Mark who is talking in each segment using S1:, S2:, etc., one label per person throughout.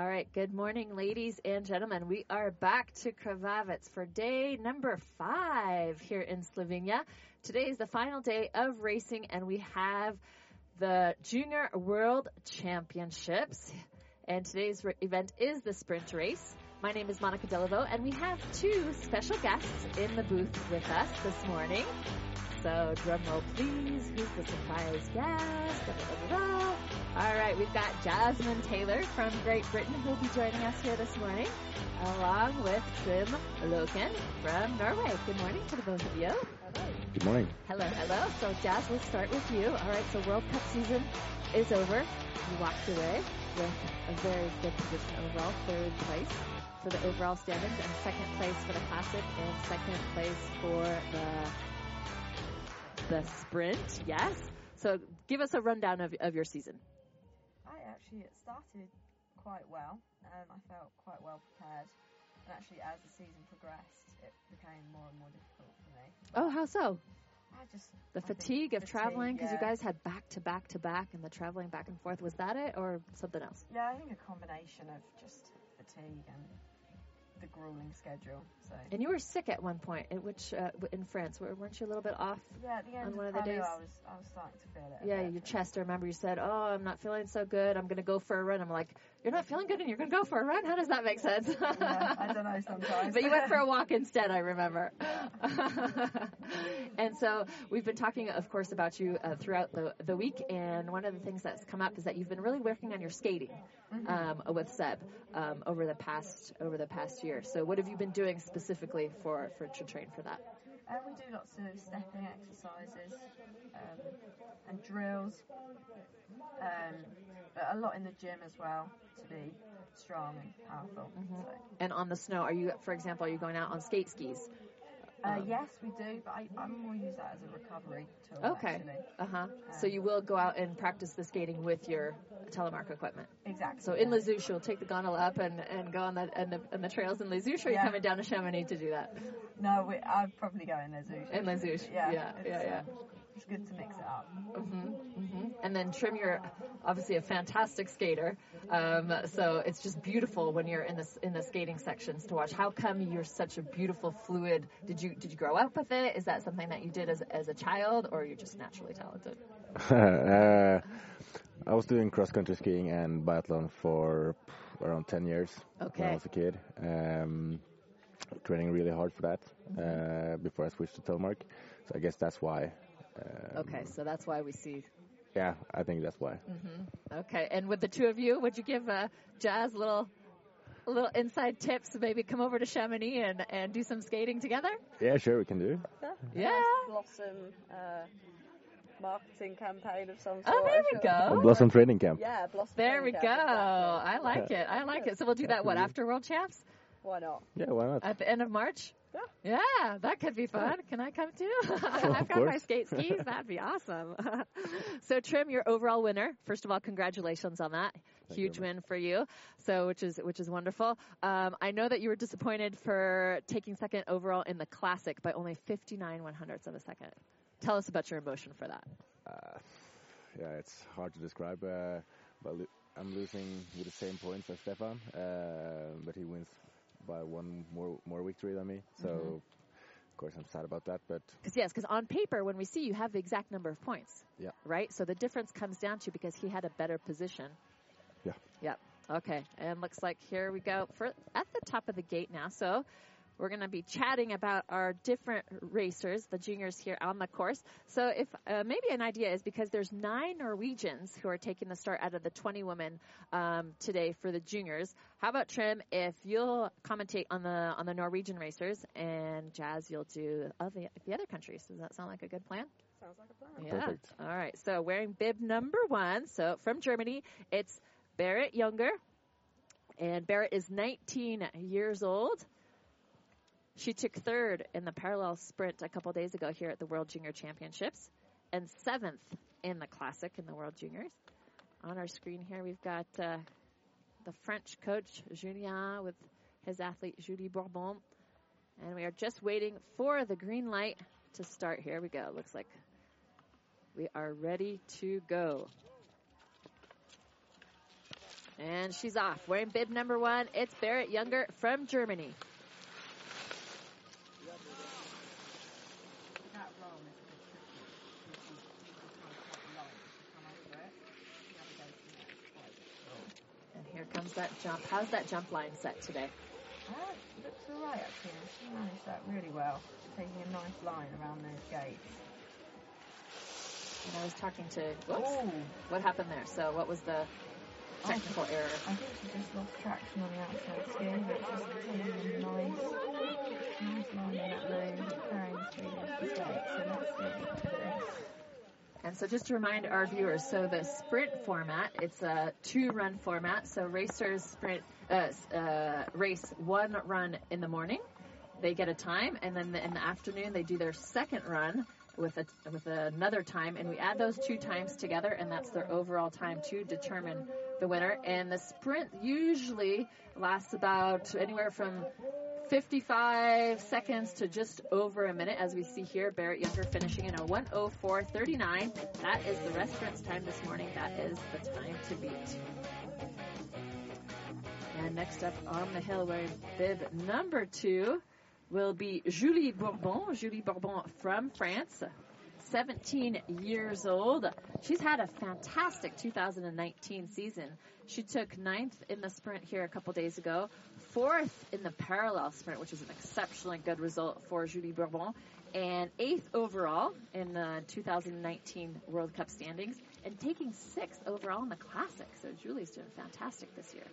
S1: All right, good morning, ladies and gentlemen. We are back to Krvavec for day number five here in Slovenia. Today is the final day of racing, and we have the Junior World Championships. And today's re- event is the sprint race. My name is Monica Delaveau, and we have two special guests in the booth with us this morning. So, drum roll, please. Who's the surprise guest? Da, da, da, All right, we've got Jasmine Taylor from Great Britain who will be joining us here this morning, along with Trym Loken from Norway. Good morning to the both of you.
S2: Good morning.
S1: Hello, hello. So, Jazz, we'll start with you. All right, so World Cup season is over. You walked away with a very good position overall, third place for the overall standings, and second place for the classic, and second place for the the sprint. Yes. So, give us a rundown of, of your season.
S3: Actually it started quite well. Um, I felt quite well prepared, and actually as the season progressed, it became more and more difficult for me.
S1: Oh, how so?
S3: I just
S1: The
S3: I
S1: fatigue of
S3: fatigue,
S1: traveling because you guys had back to back to back and the traveling back and forth. Was that it or something else?
S3: Yeah, I think a combination of just fatigue and the grueling schedule.
S1: And you were sick at one point, in which uh, in France, Were- weren't you a little bit off?
S3: yeah, at the end
S1: on
S3: of
S1: one of the days-
S3: I was I was starting to feel it.
S1: Yeah, your chest. I remember you said, "Oh, I'm not feeling so good. I'm going to go for a run." I'm like, "You're not feeling good, and you're going to go for a run? How does that make sense?"
S3: Yeah, I don't know sometimes.
S1: but you went for a walk instead. I remember. and so we've been talking, of course, about you uh, throughout the the week. And one of the things that's come up is that you've been really working on your skating um, with Seb um, over the past over the past year. So what have you been doing specifically for for to train for that?
S3: Uh, we do lots of stepping exercises um, and drills, um, but a lot in the gym as well to be strong and powerful.
S1: Mm-hmm.
S3: So.
S1: And on the snow, are you, for example, are you going out on skate skis?
S3: Uh,
S1: Um,
S3: yes, we do, but I, I more use that as a recovery tool.
S1: Okay. Uh huh. So you will go out and practice the skating with your telemark equipment.
S3: Exactly.
S1: So in
S3: yeah.
S1: Les Houches, you'll take the gondola up and, and go on the and the, and the trails in Les Houches, or are you
S3: Yeah.
S1: coming down to Chamonix to do that?
S3: No, we, I'd probably go in Les Houches.
S1: In Les Houches.
S3: Yeah,
S1: yeah, yeah. yeah.
S3: It's good to mix it up.
S1: hmm hmm And then Trym, you're obviously a fantastic skater. Um, so it's just beautiful when you're in the in the skating sections to watch. How come you're such a beautiful, fluid? Did you did you grow up with it? Is that something that you did as as a child, or you're just naturally talented?
S2: uh, I was doing cross country skiing and biathlon for around 10 years when I was a kid. Um, training really hard for that uh, before I switched to telemark. So I guess that's why. Um,
S1: Okay, so that's why we see
S2: Yeah, I think that's why.
S1: Okay, and with the two of you, would you give uh, Jazz a little, a little inside tips? Maybe come over to Chamonix and, and do some skating together.
S2: Yeah, sure, we can do.
S1: Yeah.
S4: Blossom uh, marketing campaign of some sort.
S1: Oh, there we
S4: feel.
S2: A
S1: go.
S2: Blossom Training Camp.
S4: Yeah, Blossom.
S1: There we go.
S4: training camp,
S1: I
S4: exactly.
S1: like it. I like it. So we'll do that. What after World Champs
S4: Why not?
S2: Yeah, why not?
S1: at the end of March?
S4: Yeah.
S1: Yeah, that could be fun. Can I come too? I've got my skate skis. That'd be awesome. so Trym, your overall winner. First of all, congratulations on that.
S2: Thank
S1: Huge
S2: very
S1: win for you. So which is which is wonderful. Um, I know that you were disappointed for taking second overall in the classic by only 59 one hundredths of a second. Tell us about your emotion for that.
S2: Uh, yeah, it's hard to describe. Uh, but I'm losing with the same points as Stefan, uh, but he wins by one more more victory than me. So,
S1: Mm-hmm.
S2: of course, I'm sad about that. But
S1: Because yes, because on paper, when we see you have the exact number of points.
S2: Yeah.
S1: Right. So the difference comes down to because he had a better position.
S2: Yeah.
S1: Yep. Okay. And looks like here we go for at the top of the gate now. So we're going to be chatting about our different racers, the juniors here on the course. So if uh, maybe an idea is because there's nine Norwegians who are taking the start out of the 20 women um, today for the juniors. How about Trym? If you'll commentate on the on the Norwegian racers, and Jazz, you'll do other, the other countries. Does that sound like a good plan?
S4: Sounds like a plan.
S1: Yeah.
S2: Perfect.
S1: All right. So wearing bib number one. So from Germany, it's Barrett Younger. And Barrett is 19 years old. She took third in the parallel sprint a couple days ago here at the World Junior Championships and seventh in the Classic in the World Juniors. On our screen here, we've got uh, the French coach, Julien, with his athlete, Julie Bourbon. And we are just waiting for the green light to start. Here we go. Looks like we are ready to go. And she's off. Wearing bib number one, it's Barrett Younger from Germany.
S3: That roll is a bit tricky because you, you can kind of quite low if you come over it. You have to go from there. It's quite
S1: And here comes that jump. How's that jump line set today?
S3: It looks alright actually. She managed that really well. Taking a nice line around those gates.
S1: And I was talking to, whoops, what happened there? So what was the technical error?
S3: I think she just lost traction on the outside ski, but just taking a nice, nice line in that loom, carrying through the gate. So let's see
S1: And so just to remind our viewers, so the sprint format, it's a two-run format. So racers sprint, uh, uh, race one run in the morning. They get a time, and then in the afternoon they do their second run with a, with another time, and we add those two times together, and that's their overall time to determine the winner. And the sprint usually lasts about anywhere from 55 seconds to just over a minute, as we see here. Barrett Younger finishing in a 104.39. That is the restaurant's time this morning. That is the time to beat. And next up on the hill, wearing bib number two, will be Julie Bourbon. Julie Bourbon from France. 17 years old. She's had a fantastic 2019 season. She took ninth in the sprint here a couple days ago, fourth in the parallel sprint, which is an exceptionally good result for Julie Bourbon, and eighth overall in the 2019 World Cup standings, and taking sixth overall in the Classic. So Julie's doing fantastic this year.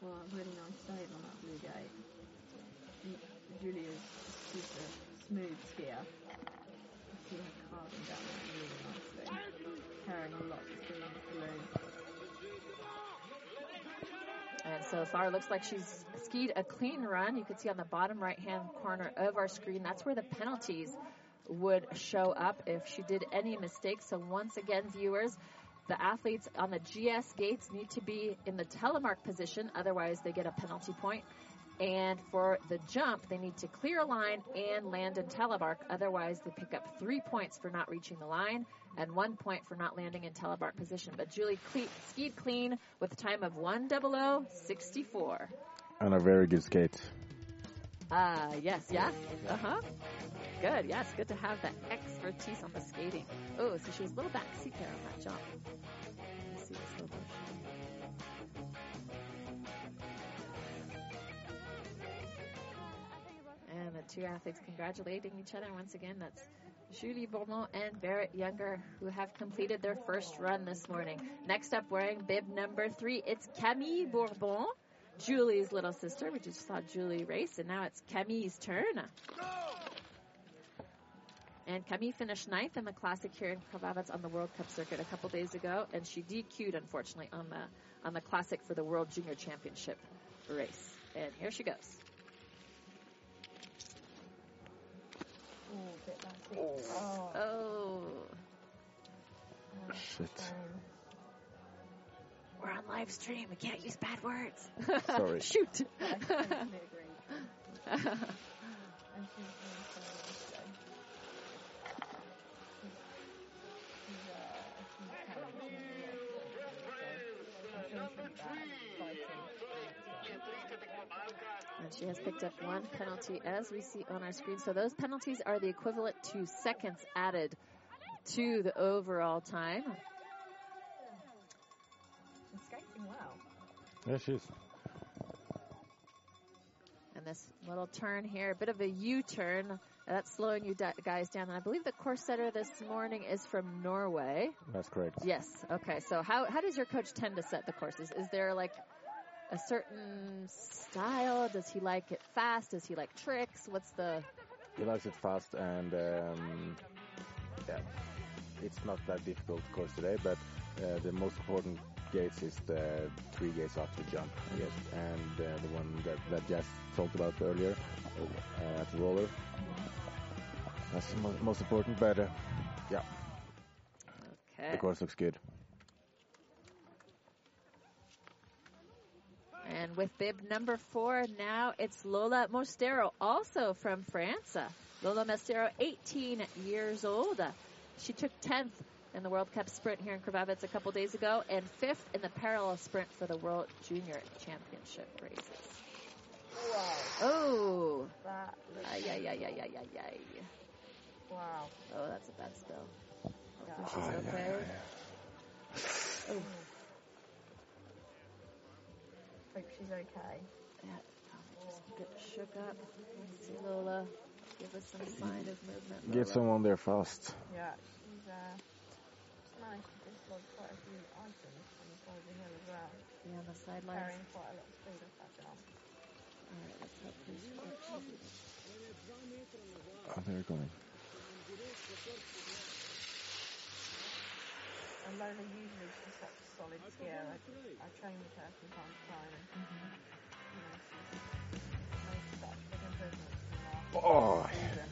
S3: Well, really nice save on that blue gate. Ju- Julia's she's a smooth skier. You see her carving down really nicely. Carrying a lot of loom.
S1: And so far, looks like she's skied a clean run. You can see on the bottom right hand corner of our screen, that's where the penalties would show up if she did any mistakes. So, once again, viewers, the athletes on the GS gates need to be in the telemark position, otherwise, they get a penalty point. And for the jump, they need to clear a line and land in telemark. Otherwise, they pick up three points for not reaching the line and one point for not landing in telemark position. But Julie cle- skied clean with a time of 10064.
S2: And a very good skate.
S1: Ah, yes, yeah. Uh huh. Good, yes, good to have that expertise on the skating. Oh, so she was a little backseat there on that jump. Let's see the slow motion. And the two athletes congratulating each other once again. That's Julie Bourbon and Barrett Younger, who have completed their first run this morning. Next up, wearing bib number three, it's Camille Bourbon, Julie's little sister. We just saw Julie race, and now it's Camille's turn. And Camille finished ninth in the classic here in Krvavec on the World Cup circuit a couple days ago, and she DQ'd unfortunately on the on the classic for the World Junior Championship race. And here she goes.
S3: Oh, bit backseat. Oh,
S1: Oh,
S3: oh,
S2: Shit.
S3: shame.
S1: we're on live stream. We can't use bad words.
S2: Sorry.
S1: Shoot.
S3: I totally agree. And
S1: she has picked up one penalty as we see on our screen. So those penalties are the equivalent to seconds added to the overall time.
S3: Skating well.
S2: Yeah, she is.
S1: And this little turn here, a bit of a U-turn. That's slowing you guys down. And I believe the course setter this morning is from Norway.
S2: That's correct.
S1: Yes. Okay. So how how does your coach tend to set the courses? Is there like a certain style? Does he like it fast? Does he like tricks? What's the
S2: He likes it fast and um, yeah, it's not that difficult course today, but uh, the most important gates is the three gates after the jump, I guess, and uh, the one that, that Jess talked about earlier uh, at the roller. That's the most important, but uh, yeah,
S1: okay?
S2: the course looks good.
S1: And with bib number four, now it's Lola Mostero, also from France. Lola Mostero, 18 years old. She took 10th in the World Cup sprint here in Krvavec a couple days ago, and fifth in the parallel sprint for the World Junior Championship races.
S4: Wow.
S1: Oh,
S4: That looks
S1: ay, ay, ay, ay, ay, ay, ay.
S4: wow.
S1: Oh, that's a bad spill.
S4: Yeah.
S1: Hopefully she's okay. Oh,
S4: Hope she's okay.
S1: yeah. Just get shook up. See Lola. Give us some sign of movement.
S2: Get someone there fast.
S4: Yeah, she's uh, it's nice to dislodge quite a few items on the side of the hill as well.
S1: Yeah, the sidelines.
S4: Carrying quite a lot of speed off that jump.
S1: All right, let's hope she's
S2: Oh, they're going.
S4: And Lola usually she's such a solid skier. I, I train with her from time to time and you know, she's made such big improvements from last
S2: Oh,
S4: season.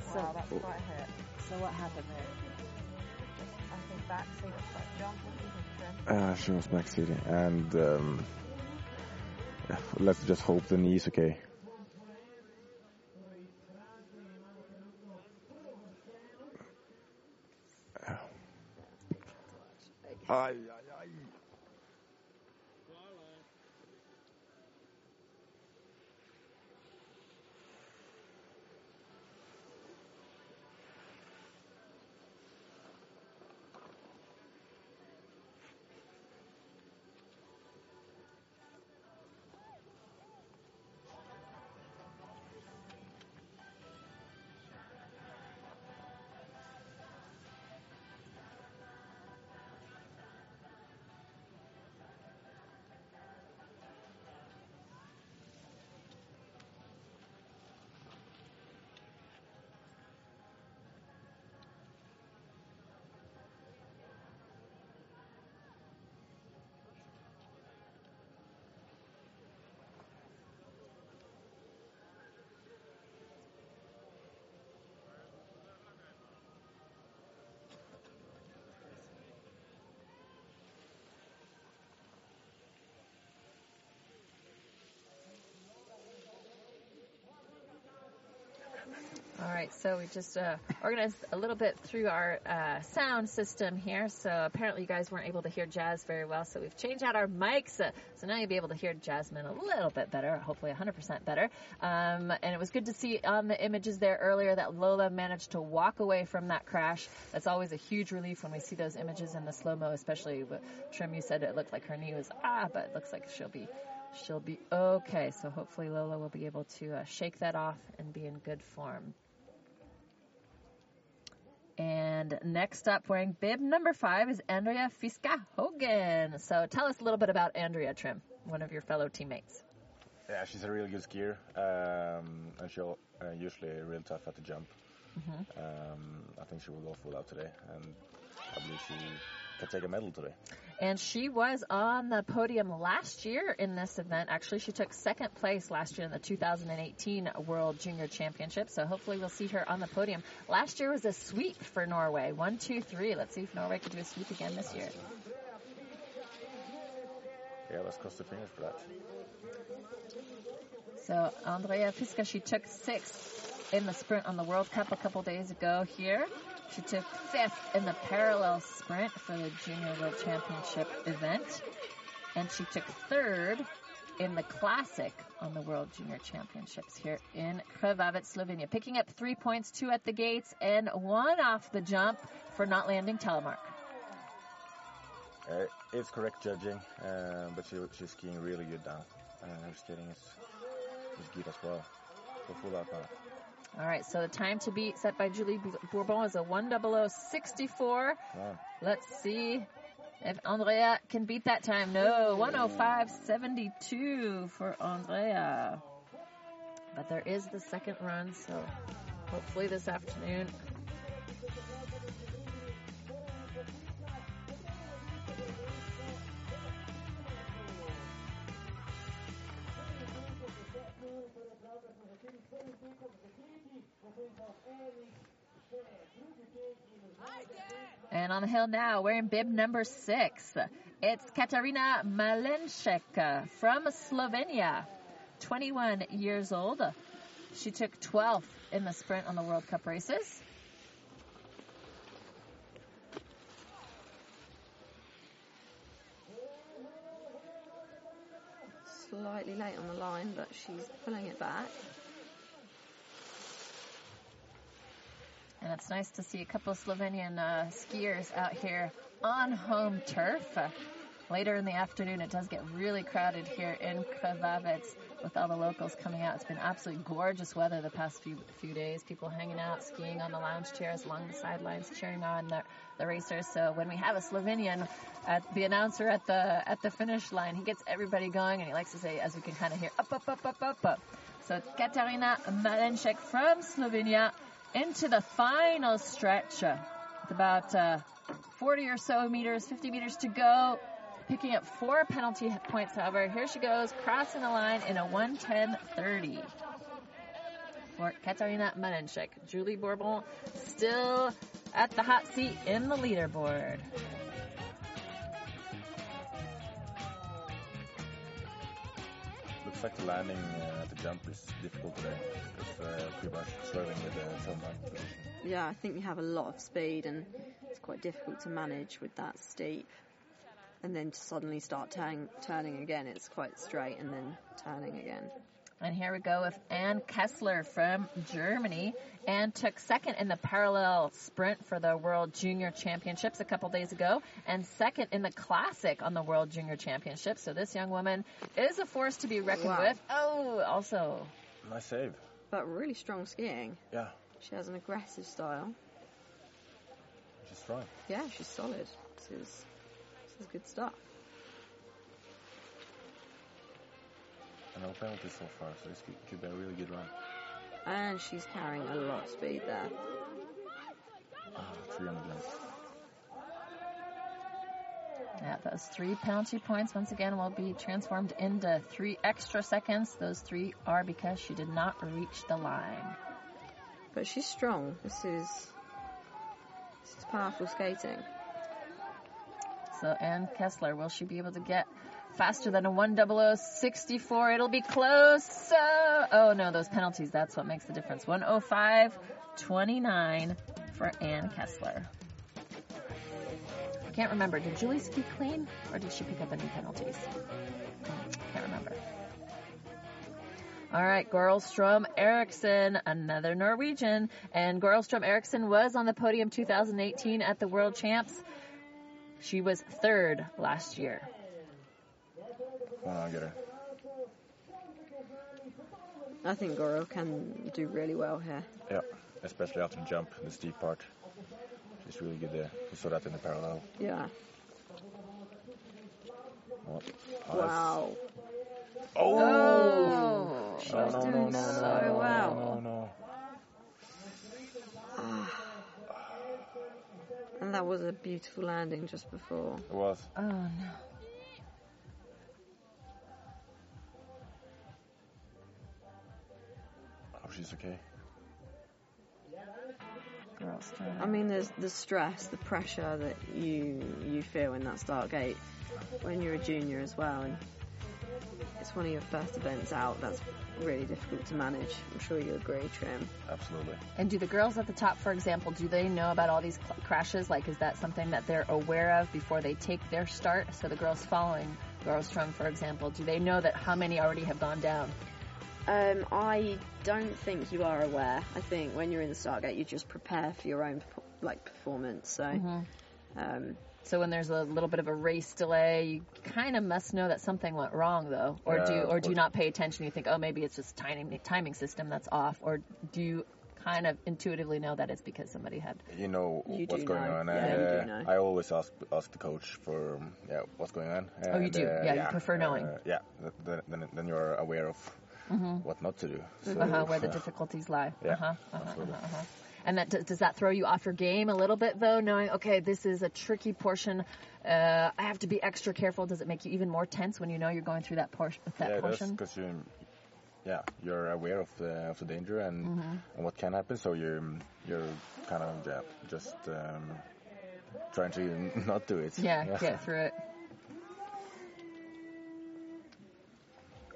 S1: So-
S4: Wow, that's quite a hit.
S1: So what happened there?
S4: I think backseat of that jump, what do you think,
S2: uh, she was backseating, and um, yeah, let's just hope the knee's okay. Ay, ay,
S1: right, so we just uh, organized a little bit through our uh, sound system here. So apparently you guys weren't able to hear Jazz very well, so we've changed out our mics. Uh, so now you'll be able to hear Jasmine a little bit better, hopefully 100% better. Um, and it was good to see on the images there earlier that Lola managed to walk away from that crash. That's always a huge relief when we see those images in the slow-mo, especially Trym, you said it looked like her knee was ah, but it looks like she'll be she'll be okay. So hopefully Lola will be able to uh, shake that off and be in good form. And next up, wearing bib number five is Andrea Fiskaa Haugen. So tell us a little bit about Andrea Trym, one of your fellow teammates.
S2: Yeah, she's a really good skier, um, and she'll uh, usually real tough at the jump. Um, I think she will go full out today, and I believe she can take a medal today.
S1: And she was on the podium last year in this event. Actually, she took second place last year in the 2018 World Junior Championship. So hopefully we'll see her on the podium. Last year was a sweep for Norway. One, two, three. Let's see if Norway can do a sweep again this year.
S2: Yeah, let's cross the fingers for that.
S1: So Andrea Fiskaa, she took sixth in the sprint on the World Cup a couple days ago here. She took fifth in the parallel sprint for the Junior World Championship event. And she took third in the classic on the World Junior Championships here in Krvavec, Slovenia. Picking up three points, two at the gates, and one off the jump for not landing telemark.
S2: Uh, it's correct judging, uh, but she, she's skiing really good down. Uh, her skating is, is good as well. Full out.
S1: All right, so the time to beat set by Julie Bourbon is a 10064.
S2: Wow.
S1: Let's see if Andrea can beat that time. No, 105.72 for Andrea. But there is the second run, so hopefully this afternoon. And on the hill now, wearing bib number six, it's Katarina Malinchek uh, from Slovenia, 21 years old. She took 12th in the sprint on the World Cup races.
S3: Slightly late on the line, but she's pulling it back.
S1: And it's nice to see a couple of Slovenian uh, skiers out here on home turf. Uh, later in the afternoon, it does get really crowded here in Krvavec with all the locals coming out. It's been absolutely gorgeous weather the past few few days. People hanging out, skiing on the lounge chairs along the sidelines, cheering on the, the racers. So when we have a Slovenian at the announcer at the at the finish line, he gets everybody going, and he likes to say, as we can kind of hear, up, up, up, up, up, up. So Katarina Malenchek from Slovenia into the final stretch. With about uh, 40 or so meters, 50 meters to go. Picking up four penalty points, however. Here she goes, crossing the line in a 110.30 for Katarina Malenchek. Julie Bourbon still at the hot seat in the leaderboard.
S2: The landing uh, the jump is difficult today because uh, people are struggling with the sunlight position.
S3: Yeah, I think you have a lot of speed and it's quite difficult to manage with that steep. And then to suddenly start turn, turning again, it's quite straight and then turning again.
S1: And here we go with Anne Kessler from Germany. Anne took second in the parallel sprint for the World Junior Championships a couple days ago and second in the classic on the World Junior Championships. So this young woman is a force to be reckoned
S3: Wow.
S1: with. Oh, also
S2: Nice save.
S3: But really strong skiing.
S2: Yeah,
S3: She has an aggressive style.
S2: she's strong.
S3: Yeah, she's solid. This is, this is good stuff.
S2: And no penalties so far, so this could, could be a really good run.
S3: And she's carrying a lot of speed there.
S2: Ah, 300 lengths.
S1: Yeah, those three penalty points once again will be transformed into three extra seconds. Those three are because she did not reach the line.
S3: But she's strong. This is this is powerful skating.
S1: So Ann Kessler, will she be able to get faster than a 10064? It'll be close. Uh, oh no, those penalties, that's what makes the difference. 105.29 for Ann Kessler. I can't remember. Did Julie ski clean or did she pick up any penalties? Can't remember. All right, Gorlstrom Eriksson, another Norwegian. And Gorlstrom Eriksson was on the podium 2018 at the World Champs. She was third last year.
S2: Come on, get her.
S3: I think Goro can do really well here.
S2: Yeah, especially after the jump, in the steep part. She's really good there. We saw that in the parallel.
S3: Yeah.
S2: Oh.
S3: Wow.
S2: Oh!
S1: Oh,
S3: She's
S2: No, no,
S3: doing
S2: no, no,
S3: so
S2: no,
S3: well.
S2: No, no. Ah.
S3: And that was a beautiful landing just before.
S2: It was.
S1: oh no.
S2: She's okay.
S3: I mean, there's the stress, the pressure that you you feel in that start gate when you're a junior as well, and it's one of your first events out. That's really difficult to manage. I'm sure you agree, Trym.
S2: Absolutely.
S1: And do the girls at the top, for example, do they know about all these cl- crashes? Like, is that something that they're aware of before they take their start? So the girls following Girls Gorlstrom, for example, do they know that how many already have gone down?
S3: Um, I don't think you are aware. I think when you're in the start gate, you just prepare for your own like performance. So, um,
S1: So when there's a little bit of a race delay, you kind of must know that something went wrong, though, or do
S2: Yeah,
S1: or do you not pay attention? You think, oh, maybe it's just timing timing system that's off, or do you kind of intuitively know that it's because somebody had?
S2: You know
S3: You
S2: what's going
S3: know.
S2: on.
S3: Yeah,
S2: and,
S3: you do
S2: uh,
S3: know.
S2: I always ask ask the coach for um, yeah what's going on.
S1: Oh, you do?
S2: uh,
S1: Yeah, you prefer knowing.
S2: Uh, yeah, th- th- then then you're aware of what not to do. So,
S1: uh-huh, where the
S2: yeah.
S1: difficulties lie.
S2: Yeah,
S1: uh-huh, uh-huh, uh-huh. And that does, does that throw you off your game a little bit though, knowing okay, this is a tricky portion. Uh, I have to be extra careful. Does it make you even more tense when you know you're going through that, por- that
S2: yeah,
S1: portion?
S2: because you yeah you're aware of the of the danger and,
S1: Mm-hmm.
S2: and what can happen. So you're you're kind of yeah, just um, trying to not do it.
S1: Yeah, get through it.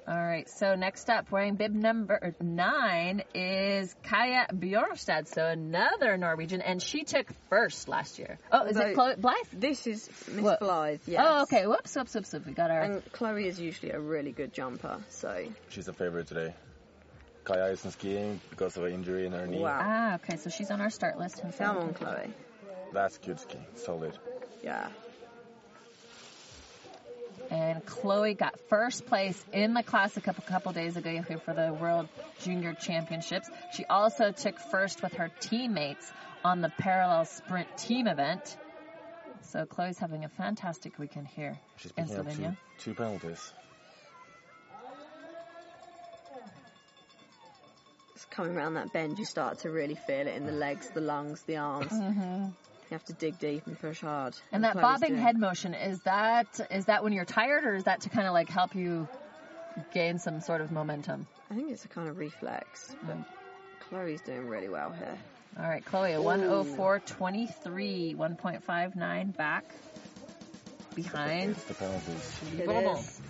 S1: All right, so next up, wearing bib number nine is Kaya Bjornstad, so another Norwegian, and she took first last year. Oh, is it
S3: Although-
S1: Chloe Blythe?
S3: This is Miss
S1: What?
S3: Blythe, yes.
S1: Oh, okay. Whoops, whoops, whoops, whoops. We got our.
S3: And Chloe is usually a really good jumper, so
S2: She's a favorite today. Kaya isn't skiing because of an injury in her knee.
S3: Wow.
S1: Ah, okay, so she's on our start list.
S3: come on, Chloe.
S2: That's good skiing. Solid.
S3: Yeah.
S1: And Chloe got first place in the class a couple, couple days ago for the World Junior Championships. She also took first with her teammates on the parallel sprint team event. So Chloe's having a fantastic weekend here
S2: She's
S1: in
S2: picking up two,
S1: Slovenia.
S2: two penalties.
S3: It's coming around that bend, you start to really feel it in the legs, the lungs, the arms.
S1: Mm-hmm.
S3: You have to dig deep and push hard.
S1: And that
S3: Chloe's
S1: bobbing
S3: doing-
S1: head motion is that is that when you're tired, or is that to kind of like help you gain some sort of momentum?
S3: I think it's a kind of reflex, but
S1: Mm.
S3: Chloe's doing really well here.
S1: All right, Chloe, a 104.23, 1.59 back behind.
S2: It's the penalties.
S3: It
S1: Bubble.
S3: is.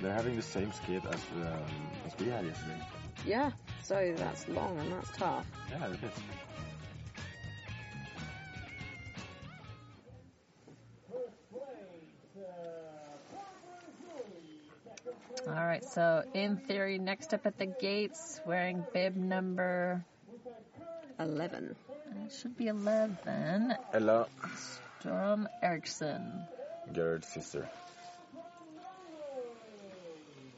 S2: They're having the same skate as um, as we had yesterday.
S3: Yeah, so that's long and that's tough.
S2: Yeah, it is.
S1: All right, so in theory, next up at the gates, wearing bib number,
S3: 11.
S1: it should be 11,
S2: Ella,
S1: Storm Eriksson.
S2: Gerard's sister.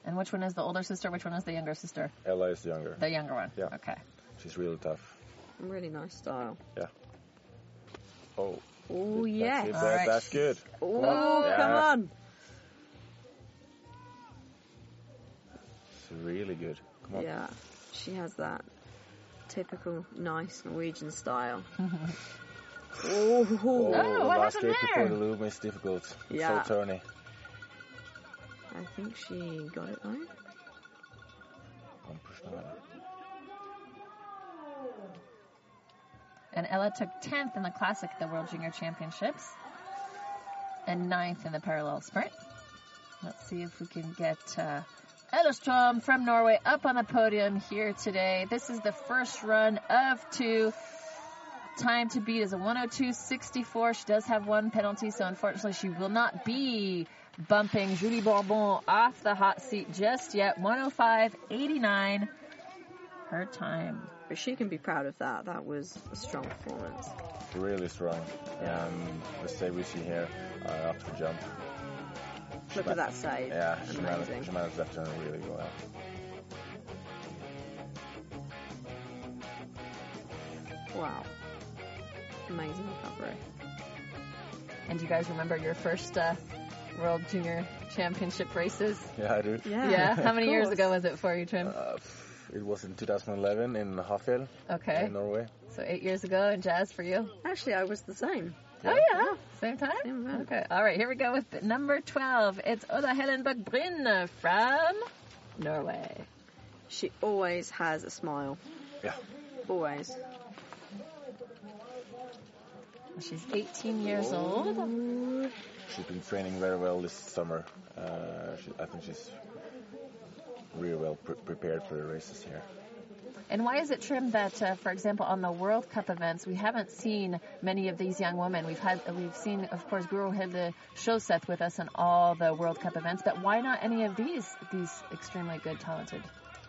S1: And which one is the older sister? Which one is the younger sister?
S2: Ella is the younger.
S1: The younger one.
S2: Yeah.
S1: Okay.
S2: She's really tough.
S3: Really nice style. Yeah.
S2: Oh,
S3: Oh,
S2: that's
S3: yes.
S2: it.
S1: All
S2: That-
S1: right.
S2: That's good.
S3: Oh,
S2: Yeah.
S3: come on.
S2: It's really good. Come on.
S3: Yeah, she has that typical nice Norwegian style. oh,
S2: Oh,
S1: Oh, what
S2: last
S1: happened
S2: gate before
S1: there?
S2: the loom is difficult.
S3: Yeah.
S2: So turny.
S3: I think she got it though.
S1: And Ella took 10th in the Classic at the World Junior Championships and 9th in the parallel sprint. Let's see if we can get uh, Strom from Norway up on the podium here today. This is the first run of two. Time to beat is a 102.64. She does have one penalty, so unfortunately she will not be bumping Julie Bourbon off the hot seat just yet. 105.89 her time.
S3: But she can be proud of that. That was a strong performance.
S2: Really strong. Um, the save we see here uh, after the jump.
S3: Look at that save.
S2: Yeah, she managed,
S3: Amazing.
S2: she managed that turn really well.
S3: Wow. Amazing recovery.
S1: And do you guys remember your first uh, World Junior Championship races?
S2: Yeah, I do.
S3: Yeah.
S1: Yeah. How many years ago was it for you, Trym?
S2: Uh, it was in 2011 in Hafjell,
S1: Okay.
S2: in Norway.
S1: So eight years ago, and Jazz for you?
S3: Actually, I was the same.
S1: Oh, yeah. Same time?
S3: Same event.
S1: Okay. All right. Here we go with number 12. It's Oda Helenbach Bryn from Norway.
S3: She always has a smile.
S2: Yeah.
S3: Always.
S1: She's 18 years old.
S2: She's been training very well this summer. Uh, she, I think she's really well pre- prepared for the races here.
S1: And why is it, Trym, that, uh, for example, on the World Cup events, we haven't seen many of these young women? We've had, we've seen, of course, Guru Hilde Shoseth with us on all the World Cup events, but why not any of these these extremely good, talented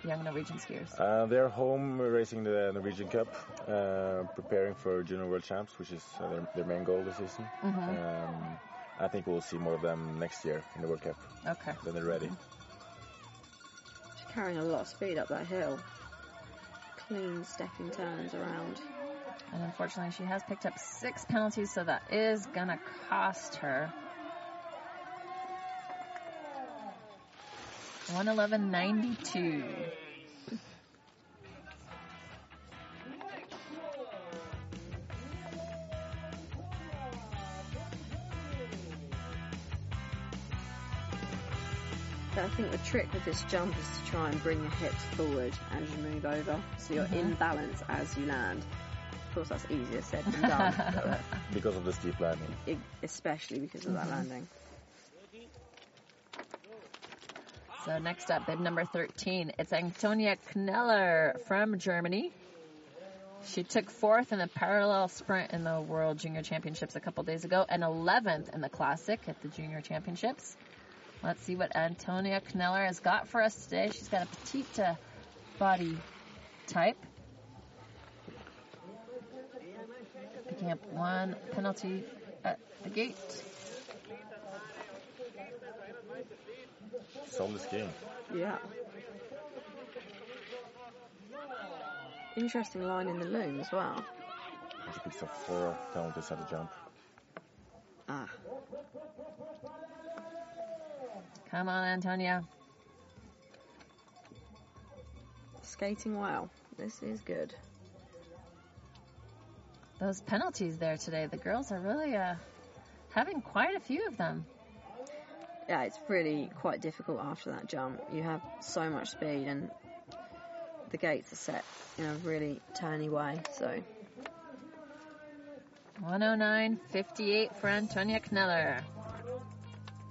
S1: young Norwegian skiers?
S2: Uh, they're home racing the Norwegian Cup, uh, preparing for Junior World Champs, which is uh, their, their main goal this season. Um, I think we'll see more of them next year in the World Cup
S1: Okay.
S2: when they're ready.
S3: She's carrying a lot of speed up that hill. Clean stepping turns around.
S1: And unfortunately, she has picked up six penalties, so that is going to cost her. 111.92.
S3: think the trick with this jump is to try and bring your hips forward as you move over, so you're in mm-hmm. balance as you land. Of course, that's easier said than done,
S2: Because of the steep landing.
S3: it, especially because of that mm-hmm. landing.
S1: So next up, bib number 13, it's Antonia Kneller from Germany. She took fourth in the parallel sprint in the World Junior Championships a couple days ago and 11th in the Classic at the Junior Championships. Let's see what Antonia Kneller has got for us today. She's got a petite uh, body type. Picking up one penalty at the gate.
S2: Solid skiing.
S3: Yeah. Interesting line in the loom as well.
S2: She picks up four penalties at the jump.
S3: Ah.
S1: Come on, Antonia.
S3: Skating well. This is good.
S1: Those penalties there today, the girls are really uh, having quite a few of them.
S3: Yeah, it's really quite difficult after that jump. You have so much speed and the gates are set in a really turny way, so
S1: 109.58 for Antonia Kneller.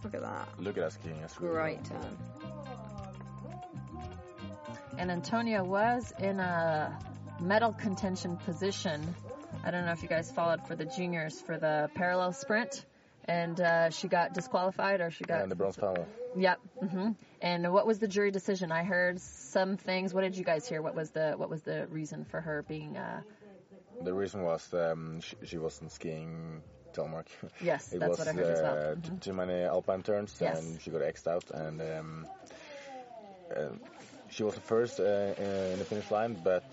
S3: Look at that.
S2: Look at us skiing. That's really
S3: Great turn.
S1: And Antonia was in a medal contention position. I don't know if you guys followed for the juniors for the parallel sprint. And uh, she got disqualified or she got.
S2: And the bronze panel.
S1: Yep. hmm And what was the jury decision? I heard some things. What did you guys hear? What was the what was the reason for her being? Uh,
S2: The reason was um, she, she wasn't skiing telemark.
S1: yes,
S2: It
S1: that's
S2: was
S1: what I heard as well.
S2: uh,
S1: Mhm.
S2: t- too many alpine turns,
S1: Yes.
S2: and she got xed out. And um, uh, she was the first uh, in the finish line, but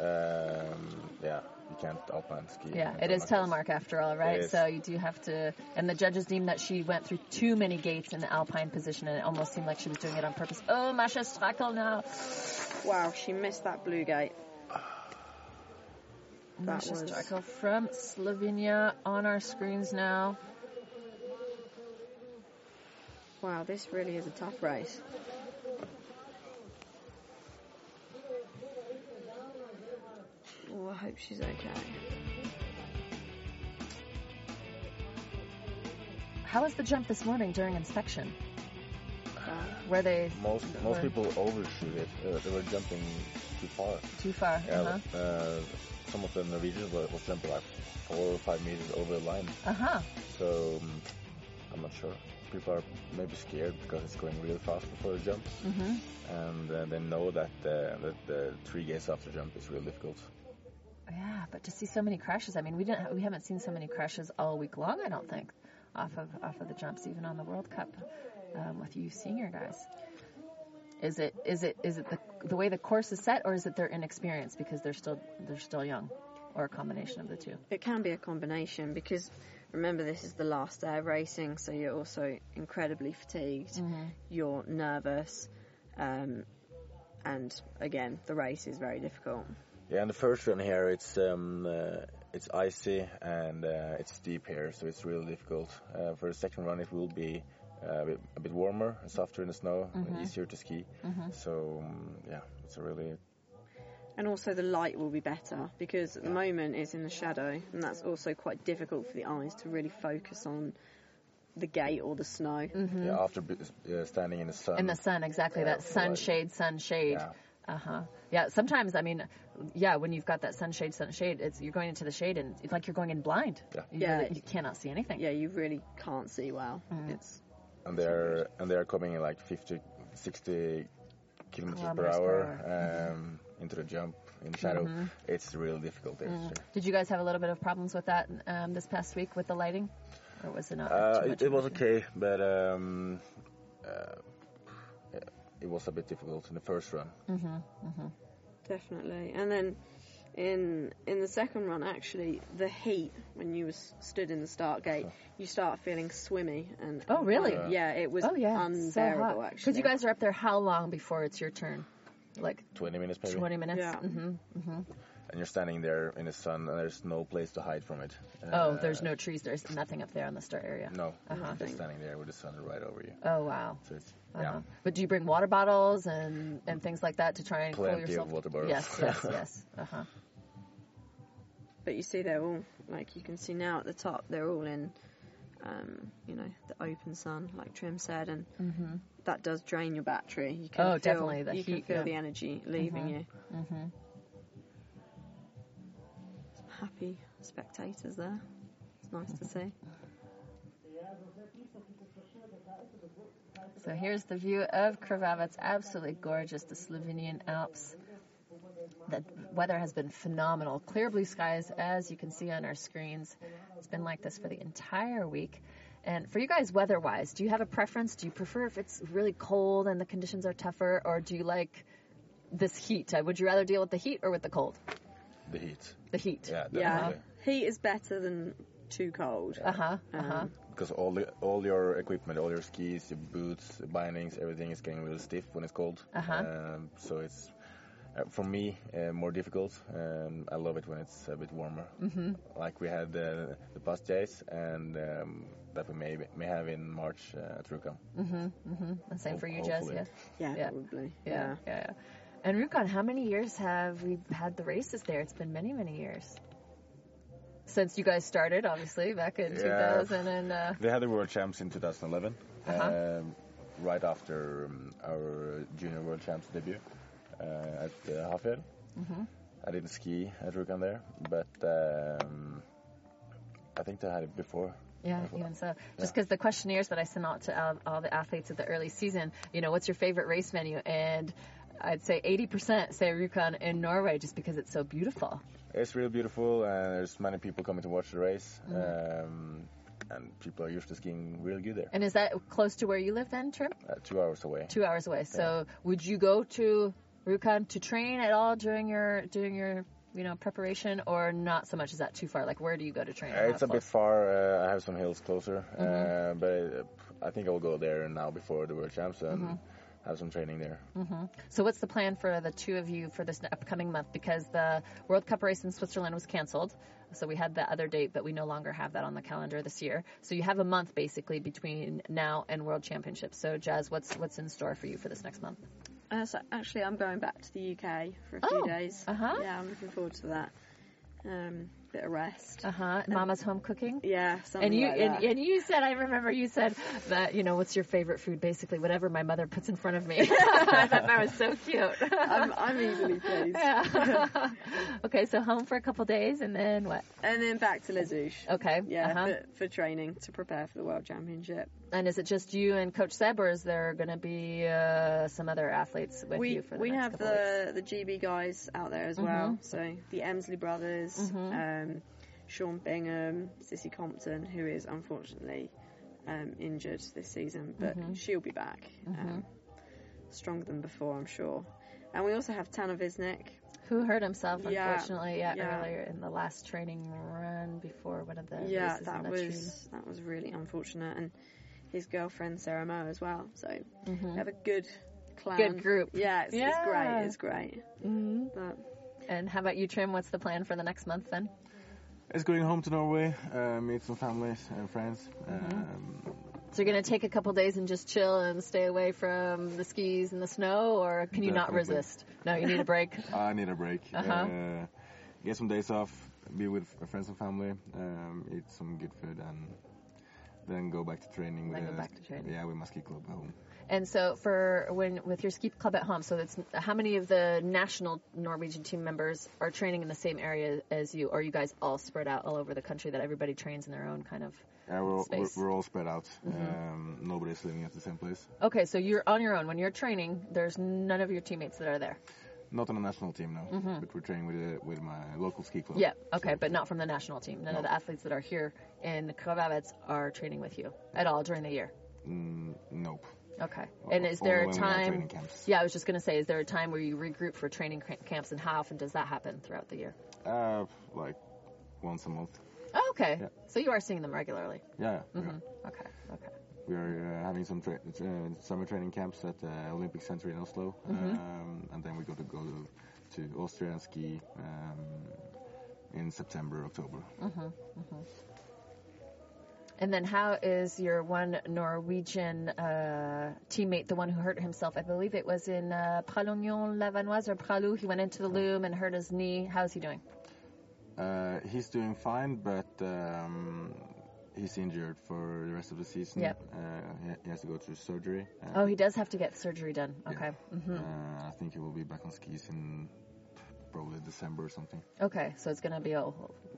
S2: um, yeah, you can't alpine ski.
S1: Yeah, it is
S2: telemark.
S1: telemark after all, right?
S2: It is.
S1: So you do have to, and the judges deemed that she went through too many gates in the alpine position, and it almost seemed like she was doing it on purpose. Oh, Masha Strakel now.
S3: Wow, she missed that blue gate. That
S1: Masha
S3: was-
S1: Strakel from Slovenia on our screens now.
S3: Wow, this really is a tough race. Oh, I hope she's okay.
S1: How was the jump this morning during inspection?
S3: Uh,
S1: Were they
S2: Most most people overshoot it. Uh, they were jumping too far.
S1: too far?
S2: Yeah,
S1: Uh-huh.
S2: uh, some of the Norwegians were, was jumping like four or five meters over the line.
S1: Uh-huh.
S2: So um, I'm not sure. People are maybe scared because it's going really fast before the jump,
S1: Mm-hmm.
S2: and uh, they know that uh, that the three gates after jump is really difficult.
S1: Yeah, but to see so many crashes, I mean, we didn't, we haven't seen so many crashes all week long. I don't think, off of off of the jumps, even on the World Cup, um, with you senior guys. Is it is it is it the the way the course is set, or is it their inexperience because they're still they're still young, or a combination of the two?
S3: it can be a combination because remember this is the last day of racing, so you're also incredibly fatigued. You're nervous, um, and again, the race is very difficult.
S2: Yeah, and the first run here, it's um, uh, it's icy and uh, it's steep here, so it's really difficult. Uh, for the second run, it will be uh, a, bit, a bit warmer, and softer in the snow, and easier to ski. So um, yeah, it's a really
S3: And also the light will be better because at the moment it's in the shadow, and that's also quite difficult for the eyes to really focus on the gate or the snow.
S2: yeah, after b- uh, standing in the sun.
S1: In the sun, exactly
S2: Yeah,
S1: that sunshade, sunshade.
S2: Yeah.
S1: Uh huh. Yeah. Sometimes, I mean, yeah, when you've got that sunshade, sunshade, it's you're going into the shade and it's like you're going in blind.
S2: Yeah.
S1: You
S3: Yeah.
S1: really- you cannot see anything.
S3: Yeah, you really can't see well. It's
S2: and they're and they're coming in like 50, 60 kilometers per
S1: Kilometers
S2: hour
S1: per
S2: um, into the jump in shadow. It's really difficult there.
S1: Did you guys have a little bit of problems with that um, this past week with the lighting, or was it not?
S2: Uh, it, it was okay, but um, uh, yeah, it was a bit difficult in the first run.
S3: definitely. And then in in the second run, actually, the heat when you was stood in the start gate, you start feeling swimmy and
S1: Oh, really?
S3: Yeah, yeah it was
S1: Oh yeah, so
S3: unbearable
S1: hot.
S3: actually.
S1: Because you guys are up there how long before it's your turn? Like
S2: 20 minutes maybe.
S1: 20 minutes.
S3: Yeah.
S1: hmm
S2: And you're standing there in the sun, and there's no place to hide from it.
S1: Oh,
S2: Uh,
S1: there's no trees. There's nothing up there on the start area.
S2: No,
S1: Uh-huh.
S2: just standing there with the sun right over you.
S1: Oh wow.
S2: So it's
S1: Uh-huh.
S2: yeah,
S1: But do you bring water bottles and, and things like that to try and cool yourself?
S2: Plenty of
S1: yourself?
S2: water bottles.
S1: Yes, yes, yes. Uh huh.
S3: But you see, they're all like you can see now at the top. They're all in um, you know, the open sun, like Trym said, and
S1: Mm-hmm.
S3: that does drain your battery. You can
S1: Oh,
S3: feel,
S1: definitely, the
S3: you
S1: heat,
S3: can feel
S1: yeah.
S3: the energy leaving
S1: Mhm.
S3: you.
S1: Mm-hmm.
S3: Some happy spectators there. It's nice to see.
S1: So here's the view of Krvava. It's absolutely gorgeous, the Slovenian Alps. The weather has been phenomenal. Clear blue skies, as you can see on our screens. It's been like this for the entire week. And for you guys, weather wise, do you have a preference? Do you prefer if it's really cold and the conditions are tougher, or do you like this heat? Uh, Would you rather deal with the heat or with the cold?
S2: The heat.
S1: The heat.
S2: Yeah,
S3: Yeah,
S2: definitely.
S3: heat is better than too cold.
S1: Uh huh. Uh huh.
S3: Um,
S2: Because all the all your equipment, all your skis, your boots, bindings, everything is getting really stiff when it's cold.
S1: Uh-huh.
S2: Um, so it's uh, for me uh, more difficult. Um, I love it when it's a bit warmer.
S1: Mm-hmm.
S2: Like we had uh, the past days, and um, that we may may have in March uh, at Rjukan.
S1: Mm-hmm. Mm-hmm. The same
S2: Ho-
S1: for you, Jess. Yeah.
S3: yeah,
S1: Yeah.
S3: probably.
S1: Yeah, yeah, yeah. And Rjukan, how many years have we had the races there? It's been many, many years. Since you guys started, obviously, back in
S2: Yeah.
S1: 2000 and, uh,
S2: They had the world champs in 2011,
S1: Uh-huh.
S2: um, right after um, our junior world champs debut uh, at uh, Hafjell.
S1: Mhm.
S2: I didn't ski at Rjukan there, but um, I think they had it before.
S1: yeah, even so. Just because the questionnaires that I sent out to all, all the athletes at the early season, you know, what's your favorite race venue? And I'd say 80% say Rjukan in Norway just because it's so beautiful.
S2: It's really beautiful, and there's many people coming to watch the race,
S1: Mm-hmm.
S2: um, and people are used to skiing really good there.
S1: And is that close to where you live then, Trym?
S2: Uh, two hours away.
S1: Two hours away. So would you go to Rjukan to train at all during your during your you know preparation, or not so much? Is that too far? Like where do you go to train?
S2: Uh, it's a bit far. Uh, I have some hills closer,
S1: Mm-hmm.
S2: uh, but uh, I think I will go there now before the world champs and
S1: Mm-hmm.
S2: have some training there.
S1: So what's the plan for the two of you for this upcoming month? Because the World Cup race in Switzerland was canceled. So we had the other date, but we no longer have that on the calendar this year. So you have a month basically between now and World Championships. So Jazz, what's what's in store for you for this next month?
S3: Uh, so actually, I'm going back to the UK for a few
S1: Oh,
S3: days.
S1: uh-huh.
S3: Yeah, I'm looking forward to that. Um, bit of rest.
S1: Uh huh. Mama's home cooking.
S3: Yeah,
S1: And you
S3: like
S1: and, and you said I remember you said that you know what's your favorite food basically whatever my mother puts in front of me. I thought that was so cute.
S3: I'm, I'm easily pleased.
S1: yeah. okay, so home for a couple days and then what?
S3: And then back to Les Houches.
S1: Okay.
S3: Yeah,
S1: uh-huh.
S3: for, for training to prepare for the World Championship.
S1: And is it just you and Coach Seb, or is there going to be uh, some other athletes with
S3: we
S1: you for the
S3: we have
S1: couple weeks?
S3: the the GB guys out there as
S1: Mm-hmm.
S3: well. So the Emsley brothers, um, Sean Bingham, Sissy Compton, who is unfortunately um, injured this season, but
S1: Mm-hmm.
S3: she'll be back, um, stronger than before, I'm sure. And we also have Tana Visnik.
S1: Who hurt himself,
S3: Yeah,
S1: unfortunately, yeah,
S3: yeah.
S1: earlier in the last training run before one of the
S3: yeah, that
S1: the
S3: was that was really unfortunate, and his girlfriend Sarah Mo as well. So
S1: Mhm.
S3: we have a good clan,
S1: Good group.
S3: Yeah, it's, it's great. It's great.
S1: Mhm.
S3: But
S1: And how about you, Trym? What's the plan for the next month then?
S2: It's going home to Norway, uh, meet some families and friends.
S1: Mm-hmm.
S2: Um,
S1: So you're going to take a couple days and just chill and stay away from the skis and the snow, or can you not resist? No, you need a break.
S2: I need a break.
S1: Uh-huh.
S2: Uh, get some days off, be with friends and family, um, eat some good food, and then go back to training.
S1: Then
S2: with
S1: go back to training.
S2: Yeah, with my ski club at home.
S1: And so for when with your ski club at home, so it's how many of the national Norwegian team members are training in the same area as you, or are you guys all spread out all over the country that everybody trains in their own kind of?
S2: Yeah, we're, all- we're,
S1: Space. Mm-hmm.
S2: we're all spread out. Um, nobody's living at the same place.
S1: Okay, so you're on your own when you're training. There's none of your teammates that are there.
S2: Not on the national team now, but we're training with uh, with my local ski club.
S1: Mm-hmm. Yeah, okay, but not from the national team. None of the athletes that are here in Krvavec are training with you at all during the year.
S2: Mm, nope.
S1: Okay. And is there a
S2: Only when we have
S1: time? Yeah, I was just going to say, is there a time where you regroup for training camps, and how often does that happen throughout the year?
S2: Uh, like once a month.
S1: Oh, okay.
S2: Yeah.
S1: So you are seeing them regularly.
S2: Yeah. we are.
S1: hmm Okay. Okay.
S2: We are uh, having some tra- uh, summer training camps at the Olympic Center in Oslo,
S1: Mm-hmm.
S2: um, and then we go to go to, to Austria and ski um, in September, October.
S1: And then how is your one Norwegian uh, teammate, the one who hurt himself? I believe it was in uh, Pralognan-la-Vanoise or Pralou. He went into the loom and hurt his knee. How's he doing?
S2: Uh, he's doing fine, but um, he's injured for the rest of the season.
S1: Yep.
S2: Uh, he, he has to go through surgery. Uh,
S1: Oh, he does have to get surgery done.
S2: Yeah.
S1: Okay. hmm
S2: uh, I think he will be back on skis in probably December or something.
S1: Okay, so it's going to be a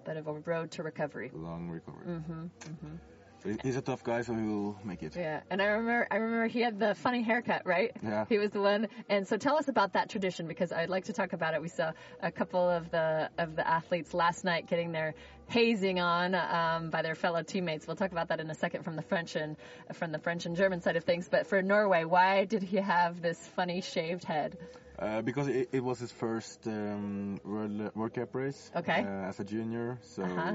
S1: bit of a road to recovery.
S2: Long recovery.
S1: Mm-hmm. Mm-hmm.
S2: But he's a tough guy, so he will make it.
S1: Yeah, and I remember I remember he had the funny haircut, right?
S2: Yeah.
S1: He was the one, and so tell us about that tradition because I'd like to talk about it. We saw a couple of the of the athletes last night getting their hazing on um, by their fellow teammates. We'll talk about that in a second from the French and from the French and German side of things. But for Norway, why did he have this funny shaved head?
S2: Uh, because it, it was his first um, World, World Cup race
S1: Okay.
S2: uh, as a junior, so
S1: Uh-huh.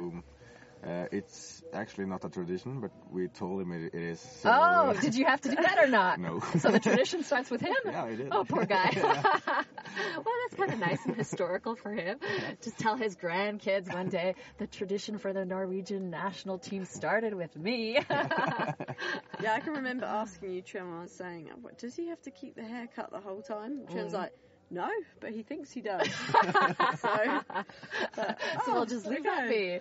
S2: Uh, it's actually not a tradition, but we told him it, it is. So,
S1: Oh, did you have to do that or not?
S2: No.
S1: So the tradition starts with him?
S2: Yeah, I did.
S1: Oh, poor guy. well, that's kind of nice and historical for him. Just tell his grandkids one day the tradition for the Norwegian national team started with me.
S3: Yeah, I can remember asking you, Trym, I was saying, "Oh, what, does he have to keep the haircut the whole time? Trym's
S1: Mm.
S3: like, no, but he thinks he does. so, but,
S1: so we'll
S3: oh,
S1: just leave that be.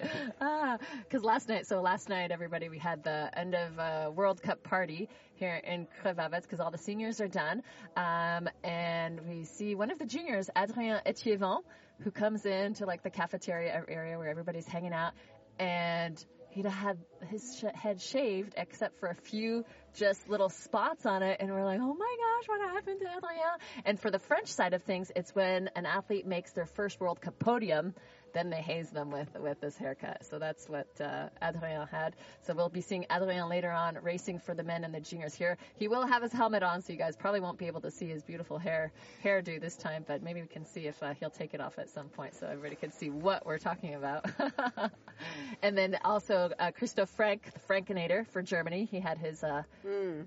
S1: Because last night, so last night, everybody, we had the end of uh, World Cup party here in Krvavec because all the seniors are done. Um, and we see one of the juniors, Adrien Etievant, who comes into like the cafeteria area where everybody's hanging out. And he'd had his sh- head shaved except for a few just little spots on it and we're like oh my gosh what happened to Adrien and for the French side of things it's when an athlete makes their first World Cup podium then they haze them with with this haircut so that's what uh, Adrien had so we'll be seeing Adrien later on racing for the men and the juniors here he will have his helmet on so you guys probably won't be able to see his beautiful hair hairdo this time but maybe we can see if uh, he'll take it off at some point so everybody can see what we're talking about and then also uh, Christoph Frank, the Frankenator for Germany. He had his uh,